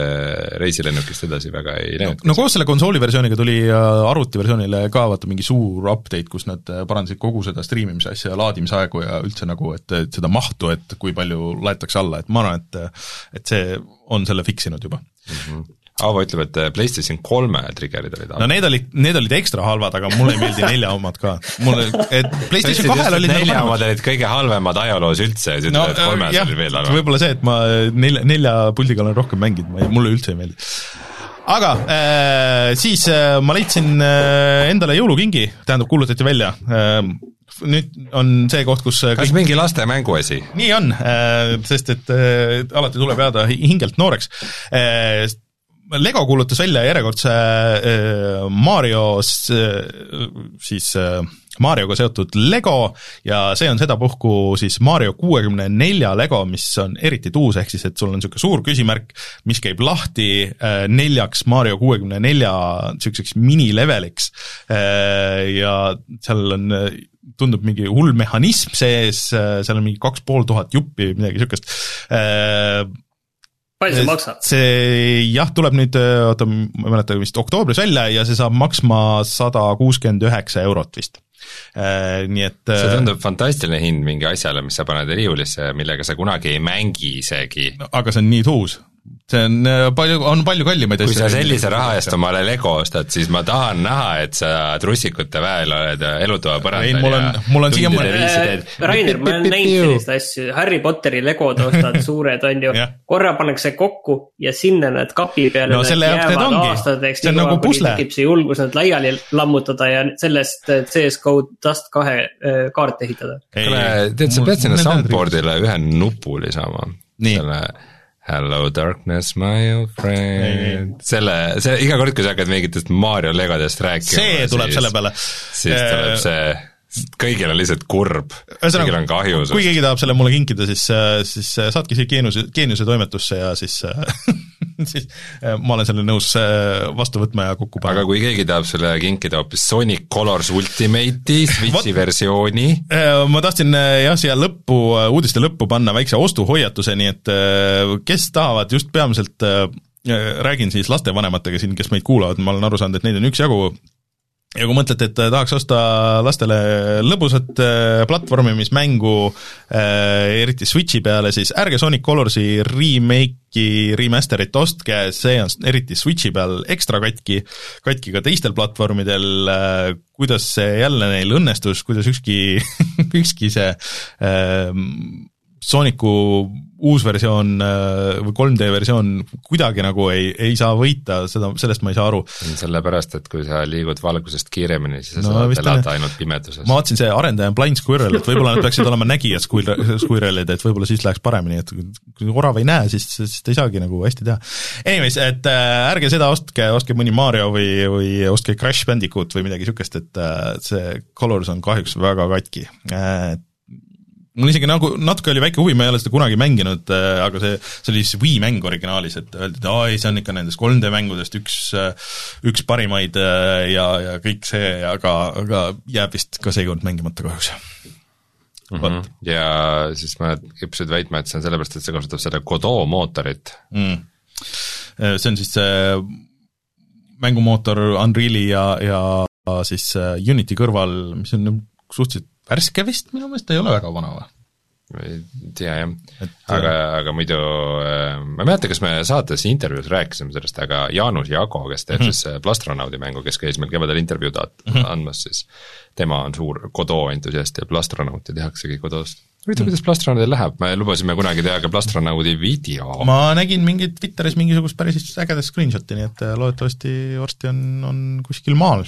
S3: reisilennukist edasi väga ei läinud.
S2: no koos selle konsooli versiooniga tuli arvutiversioonile ka vaata mingi suur update, kus nad parandasid kogu seda striimimise asja ja laadimisaegu ja üldse nagu, et, et seda mahtu, et kui palju laetakse alla, et ma arvan, et et see on selle fix inud juba mm.
S3: -hmm Aavo ütleb, et PlayStation kolme trigger'id olid
S2: no need olid, need olid ekstra halvad, aga mulle ei meeldi nelja omad ka. mulle, et PlayStation kahel olid
S3: nelja nagu omad olid kõige halvemad ajaloos üldse ja siis
S2: no,
S3: ütled, et kolmes
S2: jah,
S3: oli veel halvem.
S2: võib-olla see, et ma nelja, nelja puldiga olen rohkem mänginud, mulle üldse ei meeldi aga äh, siis äh, ma leidsin äh, endale jõulukingi, tähendab, kuulutati välja äh, nüüd on see koht, kus
S3: kas kõik... mingi laste mänguasi?
S2: nii on, äh, sest et äh, alati tuleb jääda hingelt nooreks. Äh, Lego kuulutas välja järjekordse Mario siis Marioga seotud Lego ja see on sedapuhku siis Mario kuuekümne nelja Lego, mis on eriti tuus, ehk siis et sul on niisugune suur küsimärk, mis käib lahti neljaks Mario kuuekümne nelja niisuguseks minileveliks ja seal on tundub mingi hull mehhanism sees, seal on mingi kaks pool tuhat juppi, midagi niisugust.
S4: palju see maksab?
S2: see jah, tuleb nüüd, oota, ma ei mäleta, vist oktoobris välja ja see saab maksma sada kuuskümmend üheksa eurot vist nii et
S3: see tundub fantastiline hind mingi asjale, mis sa paned riiulisse, millega sa kunagi ei mängi isegi
S2: no,. aga see on nii tuus see on äh, palju, on palju kallimaid
S3: asju. kui sa sellise raha eest omale Lego ostad, siis ma tahan näha, et sa trussikute väel oled elutoa põrandal
S2: mul on, mul on siiamaani
S4: äh, Rainer, ma olen näinud selliseid asju, Harry Potteri Legod ostad suured, on ju. Korra pannakse kokku ja sinna need kapi peale
S2: no, need jäävad
S4: aastateks, nii
S2: nagu
S4: kuni tekib see julgus nad laiali lammutada ja sellest äh, CS-GO Dust kahe kaarte ehitada.
S3: kuule, tead, sa pead sinna soundboard'ile ühe nupu lisama. selle Hello darkness, my old friend, selle, see iga kord, kui sa hakkad mingitest Mario legodest rääkima.
S2: see tuleb
S3: siis,
S2: selle peale.
S3: siis tuleb see, kõigil on lihtsalt kurb, kõigil on kahju
S2: kui keegi tahab selle mulle kinkida, siis, siis saatke siia Geeniuse, Geeniuse toimetusse ja siis siis ma olen selle nõus vastu võtma ja kokku
S3: panema. aga kui keegi tahab selle kinkida hoopis Sonic Colors Ultimate'i Switchi versiooni?
S2: ma tahtsin jah, siia lõppu, uudiste lõppu panna väikse ostuhoiatuse, nii et kes tahavad just peamiselt räägin siis lastevanematega siin, kes meid kuulavad, ma olen aru saanud, et neid on üksjagu, ja kui mõtlete, et tahaks osta lastele lõbusat äh, platvormimismängu äh,, eriti Switchi peale, siis ärge Sonic Colorsi remake'i, remaster'it ostke, see on eriti Switchi peal ekstra katki, katki ka teistel platvormidel. Äh,, kuidas see jälle neil õnnestus, kuidas ükski ükski see äh, Sooniku uus versioon äh, või 3D versioon kuidagi nagu ei, ei saa võita, seda, sellest ma ei saa aru.
S3: sellepärast, et kui sa liigud valgusest kiiremini, siis sa no, saad elada ainult pimeduses.
S2: ma vaatasin, see arendaja on Blind Squirrel, et võib-olla nad peaksid olema nägijad squirrel'id, et võib-olla siis läheks paremini, et kui orav ei näe, siis, siis ta ei saagi nagu hästi teha. Anyways, et äh, ärge seda ostke, ostke mõni Mario või, või ostke Crash Bandicoot või midagi niisugust, et äh, see Colors on kahjuks väga katki, et mul isegi nagu natuke oli väike huvi, ma ei ole seda kunagi mänginud, äh, aga see, see oli siis Wii mäng originaalis, et öeldi, et aa ei, see on ikka nendest 3D mängudest üks, äh, üks parimaid äh, ja, ja kõik see, aga, aga jääb vist ka seekord mängimata kahjuks
S3: mm. -hmm. ja siis mõned kippusid väitma, et see on sellepärast, et see kasutab seda Godot mootorit
S2: mm.. see on siis see mängumootor Unreali ja, ja siis Unity kõrval, mis on suhteliselt värske vist, minu meelest ei ole väga vana või?
S3: ei tea jah, aga, aga muidu äh, ma ei mäleta, kas me saates intervjuus rääkisime sellest, aga Jaanus Jago, kes teeb mm -hmm. siis äh, Plastronaudi mängu, kes käis meil kevadel intervjuud mm -hmm. andmas, siis tema on suur Godot entusiast ja Plastronauti tehaksegi Godot'st. huvitav, kuidas Plastronaudil läheb, me lubasime kunagi teha ka Plastronaudi video.
S2: ma nägin mingit Twitteris mingisugust päris ägedat screenshot'i, nii et äh, loodetavasti varsti on, on kuskil maal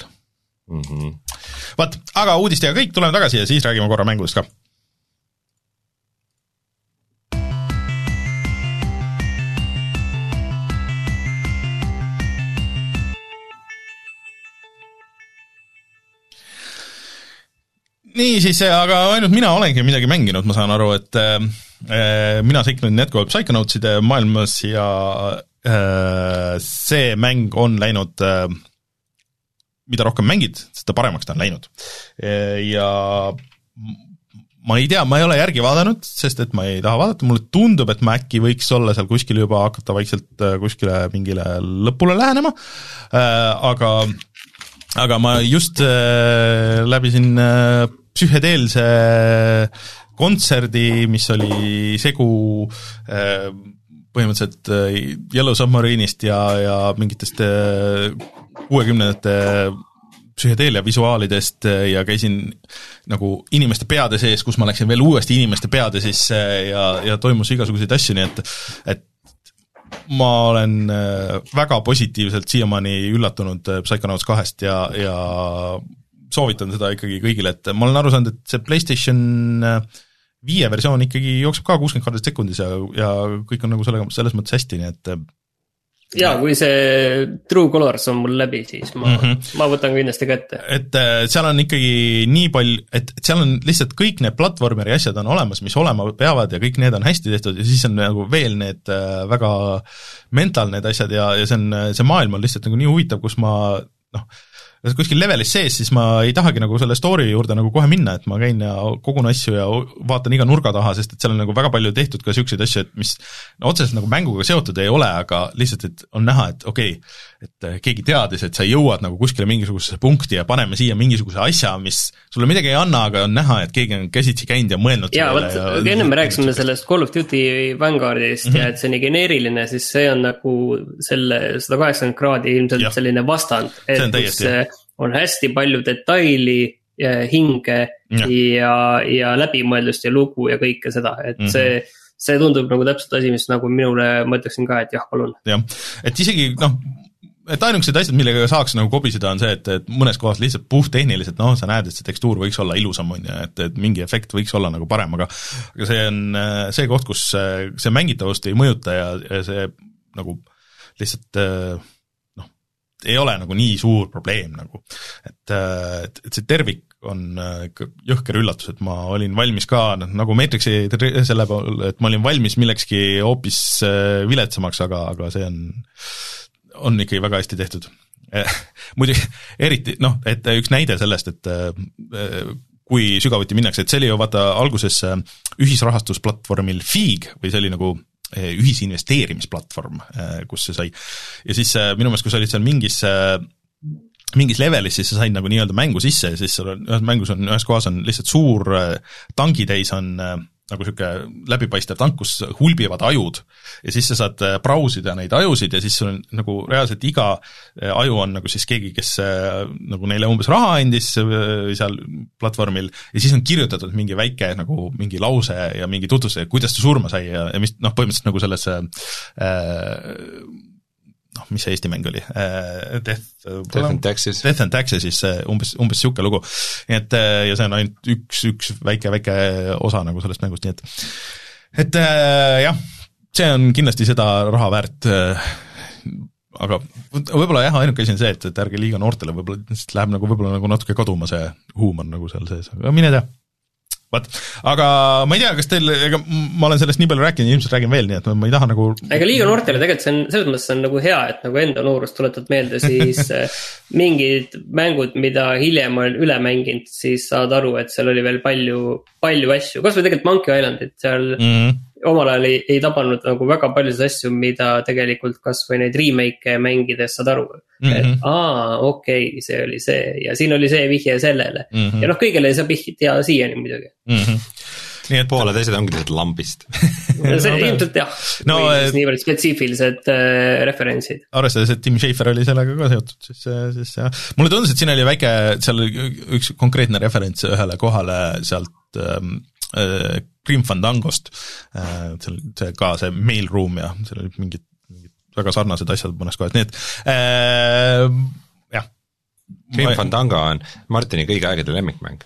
S2: mm -hmm.. Vot, aga uudistega kõik, tuleme tagasi ja siis räägime korra mängudest ka. niisiis, aga ainult mina olengi midagi mänginud, ma saan aru, et äh, mina seiklen jätkuvalt Psychonautside maailmas ja äh, see mäng on läinud äh, mida rohkem mängid, seda paremaks ta on läinud. ja ma ei tea, ma ei ole järgi vaadanud, sest et ma ei taha vaadata, mulle tundub, et ma äkki võiks olla seal kuskil juba hakata vaikselt äh, kuskile mingile lõpule lähenema, äh, aga aga ma just äh, läbisin psühhedeelse kontserdi, mis oli segu põhimõtteliselt Yellow Submarine'ist ja, ja mingitest kuuekümnendate psühhedeelia visuaalidest ja käisin nagu inimeste peade sees, kus ma läksin veel uuesti inimeste peade sisse ja, ja toimus igasuguseid asju, nii et et ma olen väga positiivselt siiamaani üllatunud Psychonauts kahest ja, ja soovitan seda ikkagi kõigile, et ma olen aru saanud, et see PlayStation viie versioon ikkagi jookseb ka kuuskümmend kaardit sekundis ja, ja kõik on nagu sellega, selles mõttes hästi, nii et
S4: ja kui see True Colors on mul läbi, siis ma mm, -hmm. ma võtan kindlasti kätte.
S2: et äh, seal on ikkagi nii palju, et, seal on lihtsalt kõik need platvormeri asjad on olemas, mis olema peavad ja kõik need on hästi tehtud ja siis on nagu veel need äh, väga mental need asjad ja, ja see on, see maailm on lihtsalt nagu nii huvitav, kus ma noh, kuskil levelis sees, siis ma ei tahagi nagu selle story juurde nagu kohe minna, et ma käin ja kogun asju ja vaatan iga nurga taha, sest et seal on nagu väga palju tehtud ka niisuguseid asju, et mis no otseselt nagu mänguga seotud ei ole, aga lihtsalt, et on näha, et okei okay,, et äh, keegi teadis, et sa jõuad nagu kuskile mingisugusesse punkti ja paneme siia mingisuguse asja, mis sulle midagi ei anna, aga on näha, et keegi on käsitsi käinud ja mõelnud
S4: jaa, vot enne me rääkisime sellest Call of Duty Vanguardist mm -hmm. ja et see on nii geneeriline, siis see on nagu selle sada kaheksakümmend kraadi ilmselt ja. selline vastand. et kus on hästi palju detaili hinge ja, ja, ja läbimõeldust ja lugu ja kõike seda, et mm -hmm. see see tundub nagu täpselt asi, mis nagu minule, ma ütleksin ka, et jah, palun.
S2: jah, et isegi noh, et ainukesed asjad, millega saaks nagu kobiseda, on see, et, et mõnes kohas lihtsalt puhttehniliselt noh, sa näed, et see tekstuur võiks olla ilusam, on ju, et, et mingi efekt võiks olla nagu parem, aga aga see on see koht, kus see, see mängitavust ei mõjuta ja, ja see nagu lihtsalt noh, ei ole nagu nii suur probleem nagu. et, et, et see tervik on ikka jõhker üllatus, et ma olin valmis ka, noh nagu Matrixi selle pool, et ma olin valmis millekski hoopis viletsamaks, aga, aga see on on ikkagi väga hästi tehtud. muidugi eriti noh, et üks näide sellest, et äh, kui sügavuti minnakse, et see oli ju vaata alguses äh, ühisrahastusplatvormil Fig või see oli nagu äh, ühisinvesteerimisplatvorm, kus see sai. ja siis minu meelest, kui sa olid seal mingis mingis levelis, siis sa said nagu nii-öelda mängu sisse ja siis sul on, ühes mängus on, ühes kohas on lihtsalt suur tangitäis on äh, nagu niisugune läbipaistev tank, kus hulbivad ajud ja siis sa saad äh, brausida neid ajusid ja siis sul on nagu reaalselt iga äh, aju on nagu siis keegi, kes äh, nagu neile umbes raha andis seal platvormil ja siis on kirjutatud mingi väike nagu mingi lause ja mingi tutvustus, kuidas ta surma sai ja, ja mis noh, põhimõtteliselt nagu selles äh, noh, mis see Eesti mäng oli äh,, Death
S3: Death and Taxes.
S2: Death and Taxes'is umbes, umbes niisugune lugu. nii et ja see on ainult üks, üks väike, väike osa nagu sellest mängust, nii et et äh, jah, see on kindlasti seda raha väärt äh, aga võib-olla jah, ainuke asi on see, et, et ärge liiga noortele, võib-olla lihtsalt läheb nagu võib-olla nagu natuke kaduma see huumor nagu seal sees, aga mine tea vot, aga ma ei tea, kas teil, ega ma olen sellest nii palju rääkinud, ilmselt räägin veel, nii et ma ei taha nagu
S4: ega liiga noortele tegelikult see on, selles mõttes on nagu hea, et nagu enda noorust tuletad meelde, siis äh, mingid mängud, mida hiljem olen üle mänginud, siis saad aru, et seal oli veel palju, palju asju, kasvõi tegelikult Monkey Islandit seal mm. -hmm omal ajal ei, ei tabanud nagu väga paljusid asju, mida tegelikult kasvõi neid remake'e mängides saad aru mm. -hmm. et aa, okei okay,, see oli see ja siin oli see vihje sellele mm. -hmm. ja noh, kõigele ei saa tea siiani muidugi mm.
S3: -hmm nii et pooled asjad ongi lihtsalt lambist
S4: no, see ilmselt jah no,, või siis niivõrd spetsiifilised äh, referentsid.
S2: arvestades, et Tim Schafer oli sellega ka seotud, siis, siis jah, mulle tundus, et siin oli väike, seal oli üks konkreetne referents ühele kohale sealt ähm, äh, Grim Fandangost, äh, seal see ka see mail room ja seal olid mingid, mingid väga sarnased asjad mõnes kohas, nii et äh, jah.
S3: Grim ma... Fandango on Martini kõigi aegade lemmikmäng.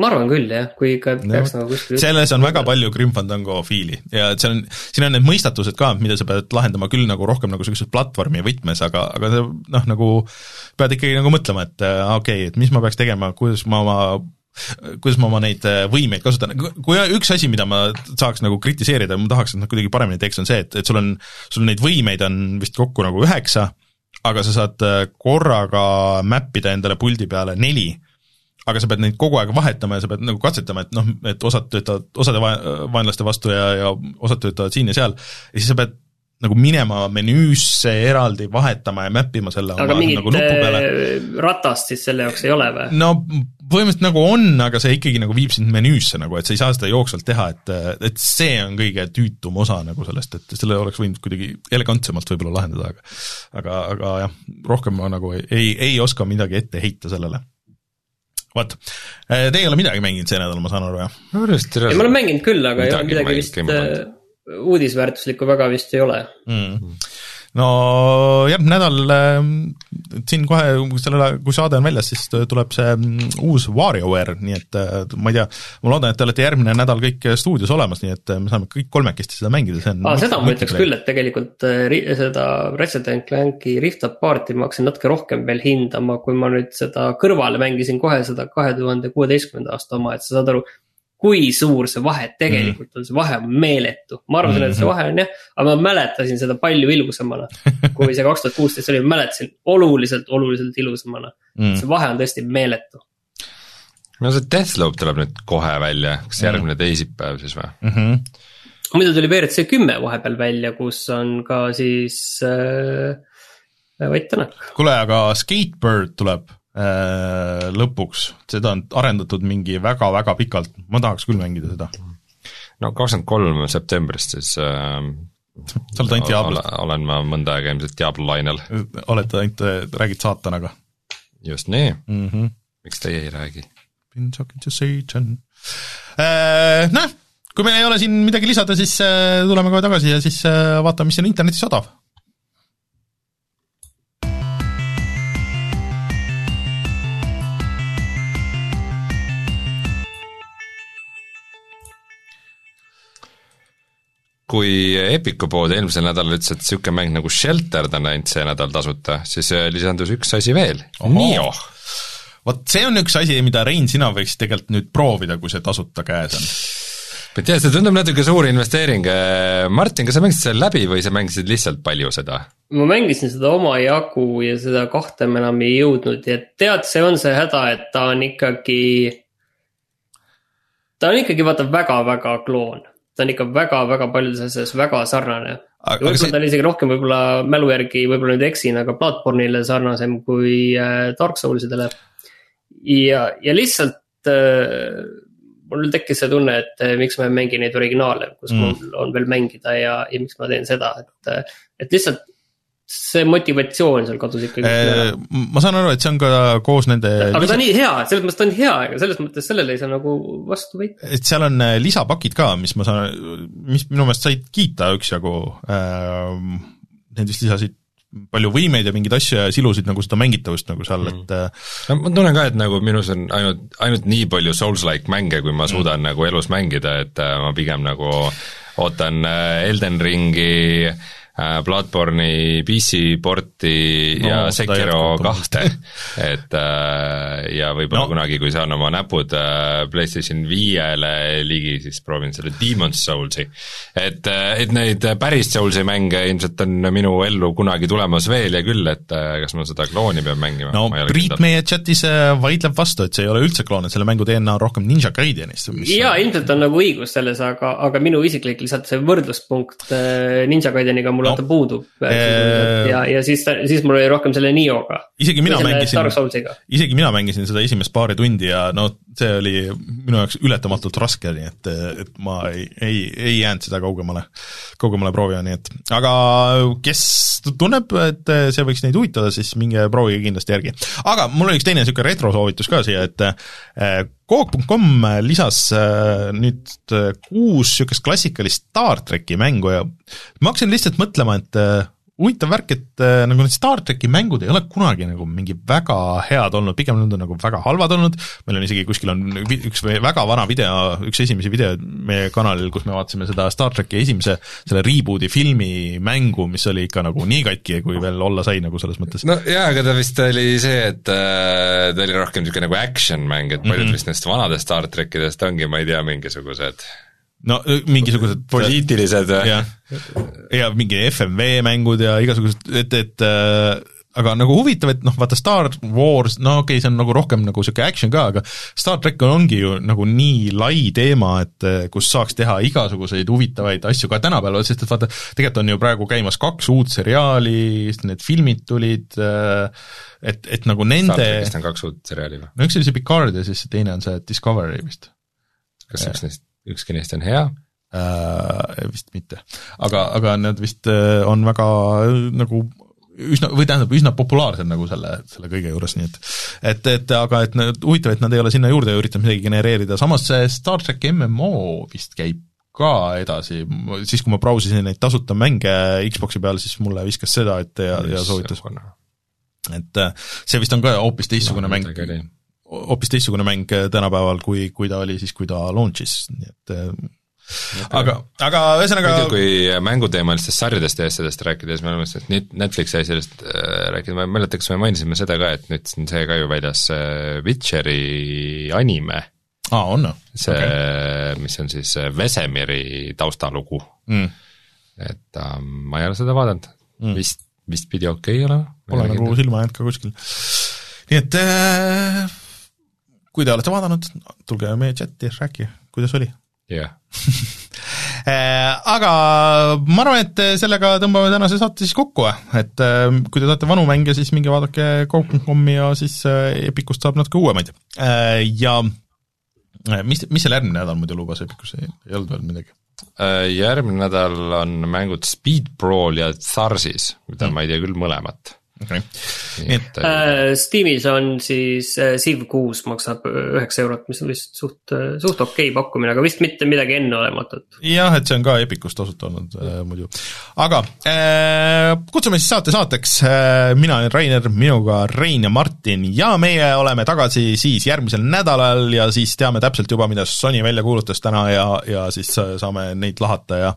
S4: Ma arvan küll jah, kui ikka peaks no, nagu kuskil
S2: selles on väga palju Grim Fandango fiili ja seal on, siin on need mõistatused ka, mida sa pead lahendama küll nagu rohkem nagu sellises platvormi võtmes, aga, aga noh, nagu pead ikkagi nagu mõtlema, et äh, okei okay,, et mis ma peaks tegema, kuidas ma oma kuidas ma oma neid äh, võimeid kasutan, kui üks asi, mida ma saaks nagu kritiseerida, ma tahaks, et nad kuidagi paremini teeks, on see, et, et sul on, sul neid võimeid on vist kokku nagu üheksa, aga sa saad äh, korraga map ida endale puldi peale neli, aga sa pead neid kogu aeg vahetama ja sa pead nagu katsetama, et noh, et osad töötavad osade vaenlaste vastu ja, ja osad töötavad siin ja seal, ja siis sa pead nagu minema menüüsse eraldi, vahetama ja map ima selle
S4: aga mingit nagu ratast siis selle jaoks ei ole või?
S2: no põhimõtteliselt nagu on, aga see ikkagi nagu viib sind menüüsse nagu, et sa ei saa seda jooksvalt teha, et, et see on kõige tüütum osa nagu sellest, et selle oleks võinud kuidagi elegantsemalt võib-olla lahendada, aga aga, aga jah, rohkem ma nagu ei, ei oska midagi ette heita sellele. Vot, te ei ole midagi mänginud see nädal, ma saan aru, jah?
S4: ma olen mänginud küll, aga ei ole midagi vist uudisväärtuslikku väga vist ei ole. Mm
S2: no jah, nädal äh, siin kohe sellele, kui saade on väljas, siis tuleb see mm, uus WarioWare, nii et äh, ma ei tea, ma loodan, et te olete järgmine nädal kõik stuudios olemas, nii et äh, me saame kõik kolmekesti seda mängida, see on
S4: ah, seda ma ütleks küll, et tegelikult seda Resident Clanki Rift Apart'i ma hakkasin natuke rohkem veel hindama, kui ma nüüd seda kõrvale mängisin kohe seda kahe tuhande kuueteistkümnenda aasta oma, et sa saad aru kui suur see vahe tegelikult mm. on, see vahe on meeletu. ma arvasin et see mhm. vahe on jah, aga ma mäletasin seda palju ilusamana kui see kaks tuhat kuusteist oli, ma mäletasin oluliselt, oluliselt ilusamana mm.. see vahe on tõesti meeletu.
S3: no see Deathloop tuleb nüüd kohe välja, kas järgmine mm. teisipäev siis või mm? -hmm.
S4: muidu tuli WRC kümme vahepeal välja, kus on ka siis äh, Vait Tänak.
S2: kuule, aga Skatebird tuleb Äh, lõpuks, seda on arendatud mingi väga-väga pikalt, ma tahaks küll mängida seda.
S3: no kakskümmend kolm septembrist siis äh,
S2: sa oled ainult Diablost?
S3: olen ma mõnda aega ilmselt Diablo lainel.
S2: oled ainult, räägid saatanaga?
S3: just nii mm, -hmm. miks teie ei räägi?
S2: Been talking to Satan äh,. Noh, kui meil ei ole siin midagi lisada, siis äh, tuleme kohe tagasi ja siis äh, vaatame, mis on internetis odav
S3: kui Epiku pood eelmisel nädalal ütles, et niisugune mäng nagu Sheltered on ainult see nädal tasuta, siis äh, lisandus üks asi veel, Nio.
S2: vot see on üks asi, mida Rein, sina võiksid tegelikult nüüd proovida, kui see tasuta käes on
S3: ma ei tea, see tundub natuke suur investeering, äh, Martin, kas sa mängisid selle läbi või sa mängisid lihtsalt palju seda?
S4: ma mängisin seda omajagu ja seda kahte ma enam ei jõudnud ja tead, see on see häda, et ta on ikkagi. ta on ikkagi vaata väga-väga kloon ta on ikka väga-väga paljudes asjades väga sarnane. võib-olla see... ta on isegi rohkem võib-olla mälu järgi, võib-olla nüüd eksin, aga Bloodborne'ile sarnasem kui äh, Dark Soulsidele. ja, ja lihtsalt äh, mul tekkis see tunne, et äh, miks ma ei mängi neid originaale, kus mm. mul on veel mängida ja, ja miks ma teen seda, et, äh, et lihtsalt see motivatsioon seal kadus ikkagi
S2: ära. ma saan aru, et see on ka koos nende
S4: aga ta on nii hea, selles mõttes ta on hea, aga selles mõttes sellele ei saa nagu vastu võita.
S2: et seal on äh, lisapakid ka, mis ma saan, mis minu meelest said kiita üksjagu äh,, need vist lisasid palju võimeid ja mingeid asju ja silusid nagu seda mängitavust nagu seal, et mm.
S3: Äh, no ma tunnen ka, et nagu minus on ainult, ainult nii palju Souls-like mänge, kui ma suudan mm. nagu elus mängida, et ma pigem nagu ootan Elden Ringi äh, Äh, Bloodborne'i PC porti no, ja Sekiro kahte, et äh, ja võib-olla no. kunagi, kui saan oma näpud äh, PlayStation viiele ligi, siis proovin selle Demon's Souls'i. et, et neid päris Souls'i mänge ilmselt on minu ellu kunagi tulemas veel ja küll, et kas ma seda klooni pean mängima?
S2: no Priit meie chatis vaidleb vastu, et see ei ole üldse kloon, et selle mängu DNA on rohkem Ninja Gaidenist.
S4: jaa, ilmselt on nagu õigus selles, aga, aga minu isiklik lihtsalt see võrdluspunkt Ninja Gaideniga mul mul no, puudub eee... ja, ja siis siis mul oli rohkem selle Nioga.
S2: isegi mina mängisin, isegi mina mängisin seda esimest paari tundi ja no see oli minu jaoks ületamatult raske, nii et, et ma ei, ei, ei jäänud seda kaugemale, kaugemale proovima, nii et aga kes tunneb, et see võiks neid huvitada, siis minge proovige kindlasti järgi. aga mul oli üks teine niisugune retrosoovitus ka siia, et Coop.com lisas äh, nüüd äh, kuus niisugust klassikalist Star tracki mängu ja ma hakkasin lihtsalt mõtlema, et äh, huvitav värk, et äh, nagu need Star tracki mängud ei ole kunagi nagu mingi väga head olnud, pigem nad on nagu väga halvad olnud, meil on isegi kuskil on üks väga vana video, üks esimesi videoid meie kanalil, kus me vaatasime seda Star tracki esimese selle reboot'i filmi mängu, mis oli ikka nagu nii katki, kui veel olla sai nagu selles mõttes.
S3: no jaa, aga ta vist oli see, et äh, ta oli rohkem niisugune nagu action mäng, et paljud mm -hmm. vist nendest vanadest Star trackidest ongi, ma ei tea, mingisugused
S2: no mingisugused
S3: poliitilised
S2: ja, ja mingi FMV mängud ja igasugused, et, et aga nagu huvitav, et noh, vaata Star Wars, no okei okay,, see on nagu rohkem nagu niisugune action ka, aga Star track ongi ju nagu nii lai teema, et eh, kus saaks teha igasuguseid huvitavaid asju ka tänapäeval, sest et vaata, tegelikult on ju praegu käimas kaks uut seriaali, need filmid tulid, et, et nagu nende
S3: Star trackist on kaks uut seriaali või?
S2: no üks oli see Picard ja siis see teine on see Discovery vist.
S3: kas üks neist, ükski neist on hea?
S2: Äh, vist mitte. aga, aga need vist äh, on väga nagu üsna, või tähendab, üsna populaarsed nagu selle, selle kõige juures, nii et et, et aga et need, huvitav, et nad ei ole sinna juurde üritanud midagi genereerida, samas see Star track MMO vist käib ka edasi, siis kui ma brausisin neid tasuta mänge Xbox'i peal, siis mulle viskas seda ette ja, ja soovitas. et äh, see vist on ka hoopis teistsugune no, mäng, hoopis teistsugune mäng tänapäeval, kui, kui ta oli siis, kui ta launch'is, nii et aga, aga ühesõnaga
S3: kui mänguteemalistest sarjadest ja asjadest rääkida, siis me oleme sellest Netflixi asjadest äh, rääkinud, ma ei mäleta, kas me mainisime seda ka, et nüüd on see ka ju väljas, Witcheri anime.
S2: aa, on või?
S3: see okay., mis on siis Vesemiri taustalugu mm.. et äh, ma ei ole seda vaadanud mm., vist, vist pidi okei okay olema.
S2: Pole nagu silma jäänud ka kuskil. nii et äh, kui te olete vaadanud, tulge meie chati, rääkige, kuidas oli
S3: jah
S2: yeah. aga ma arvan, et sellega tõmbame tänase saate siis kokku, et äh, kui te tahate vanu mänge, siis minge vaadake Coop.com-i ja siis äh, Epicust saab natuke uuemaid. Ja mis, mis seal järgmine nädal muidu lubas Epicus, ei olnud veel midagi?
S3: Järgmine nädal on mängud Speed Brawl ja Tharsis, mida mm. ma ei tea küll mõlemat
S2: okay..
S4: nii et äh, Steamis on siis äh, Civ kuus maksab üheksa eurot, mis on vist suht, suht okei okay pakkumine, aga vist mitte midagi enneolematut.
S2: jah, et see on ka Epicus tasuta olnud äh, muidu. aga äh, kutsume siis saate saateks äh,, mina olen Rainer, minuga Rein ja Martin ja meie oleme tagasi siis järgmisel nädalal ja siis teame täpselt juba, mida Sony välja kuulutas täna ja, ja siis saame neid lahata ja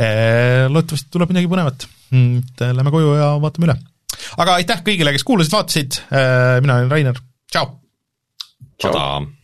S2: äh, loodetavasti tuleb midagi põnevat. Mm, lähme koju ja vaatame üle aga aitäh kõigile, kes kuulasid, vaatasid, äh, mina olen Rainer, tšau!
S3: tšau!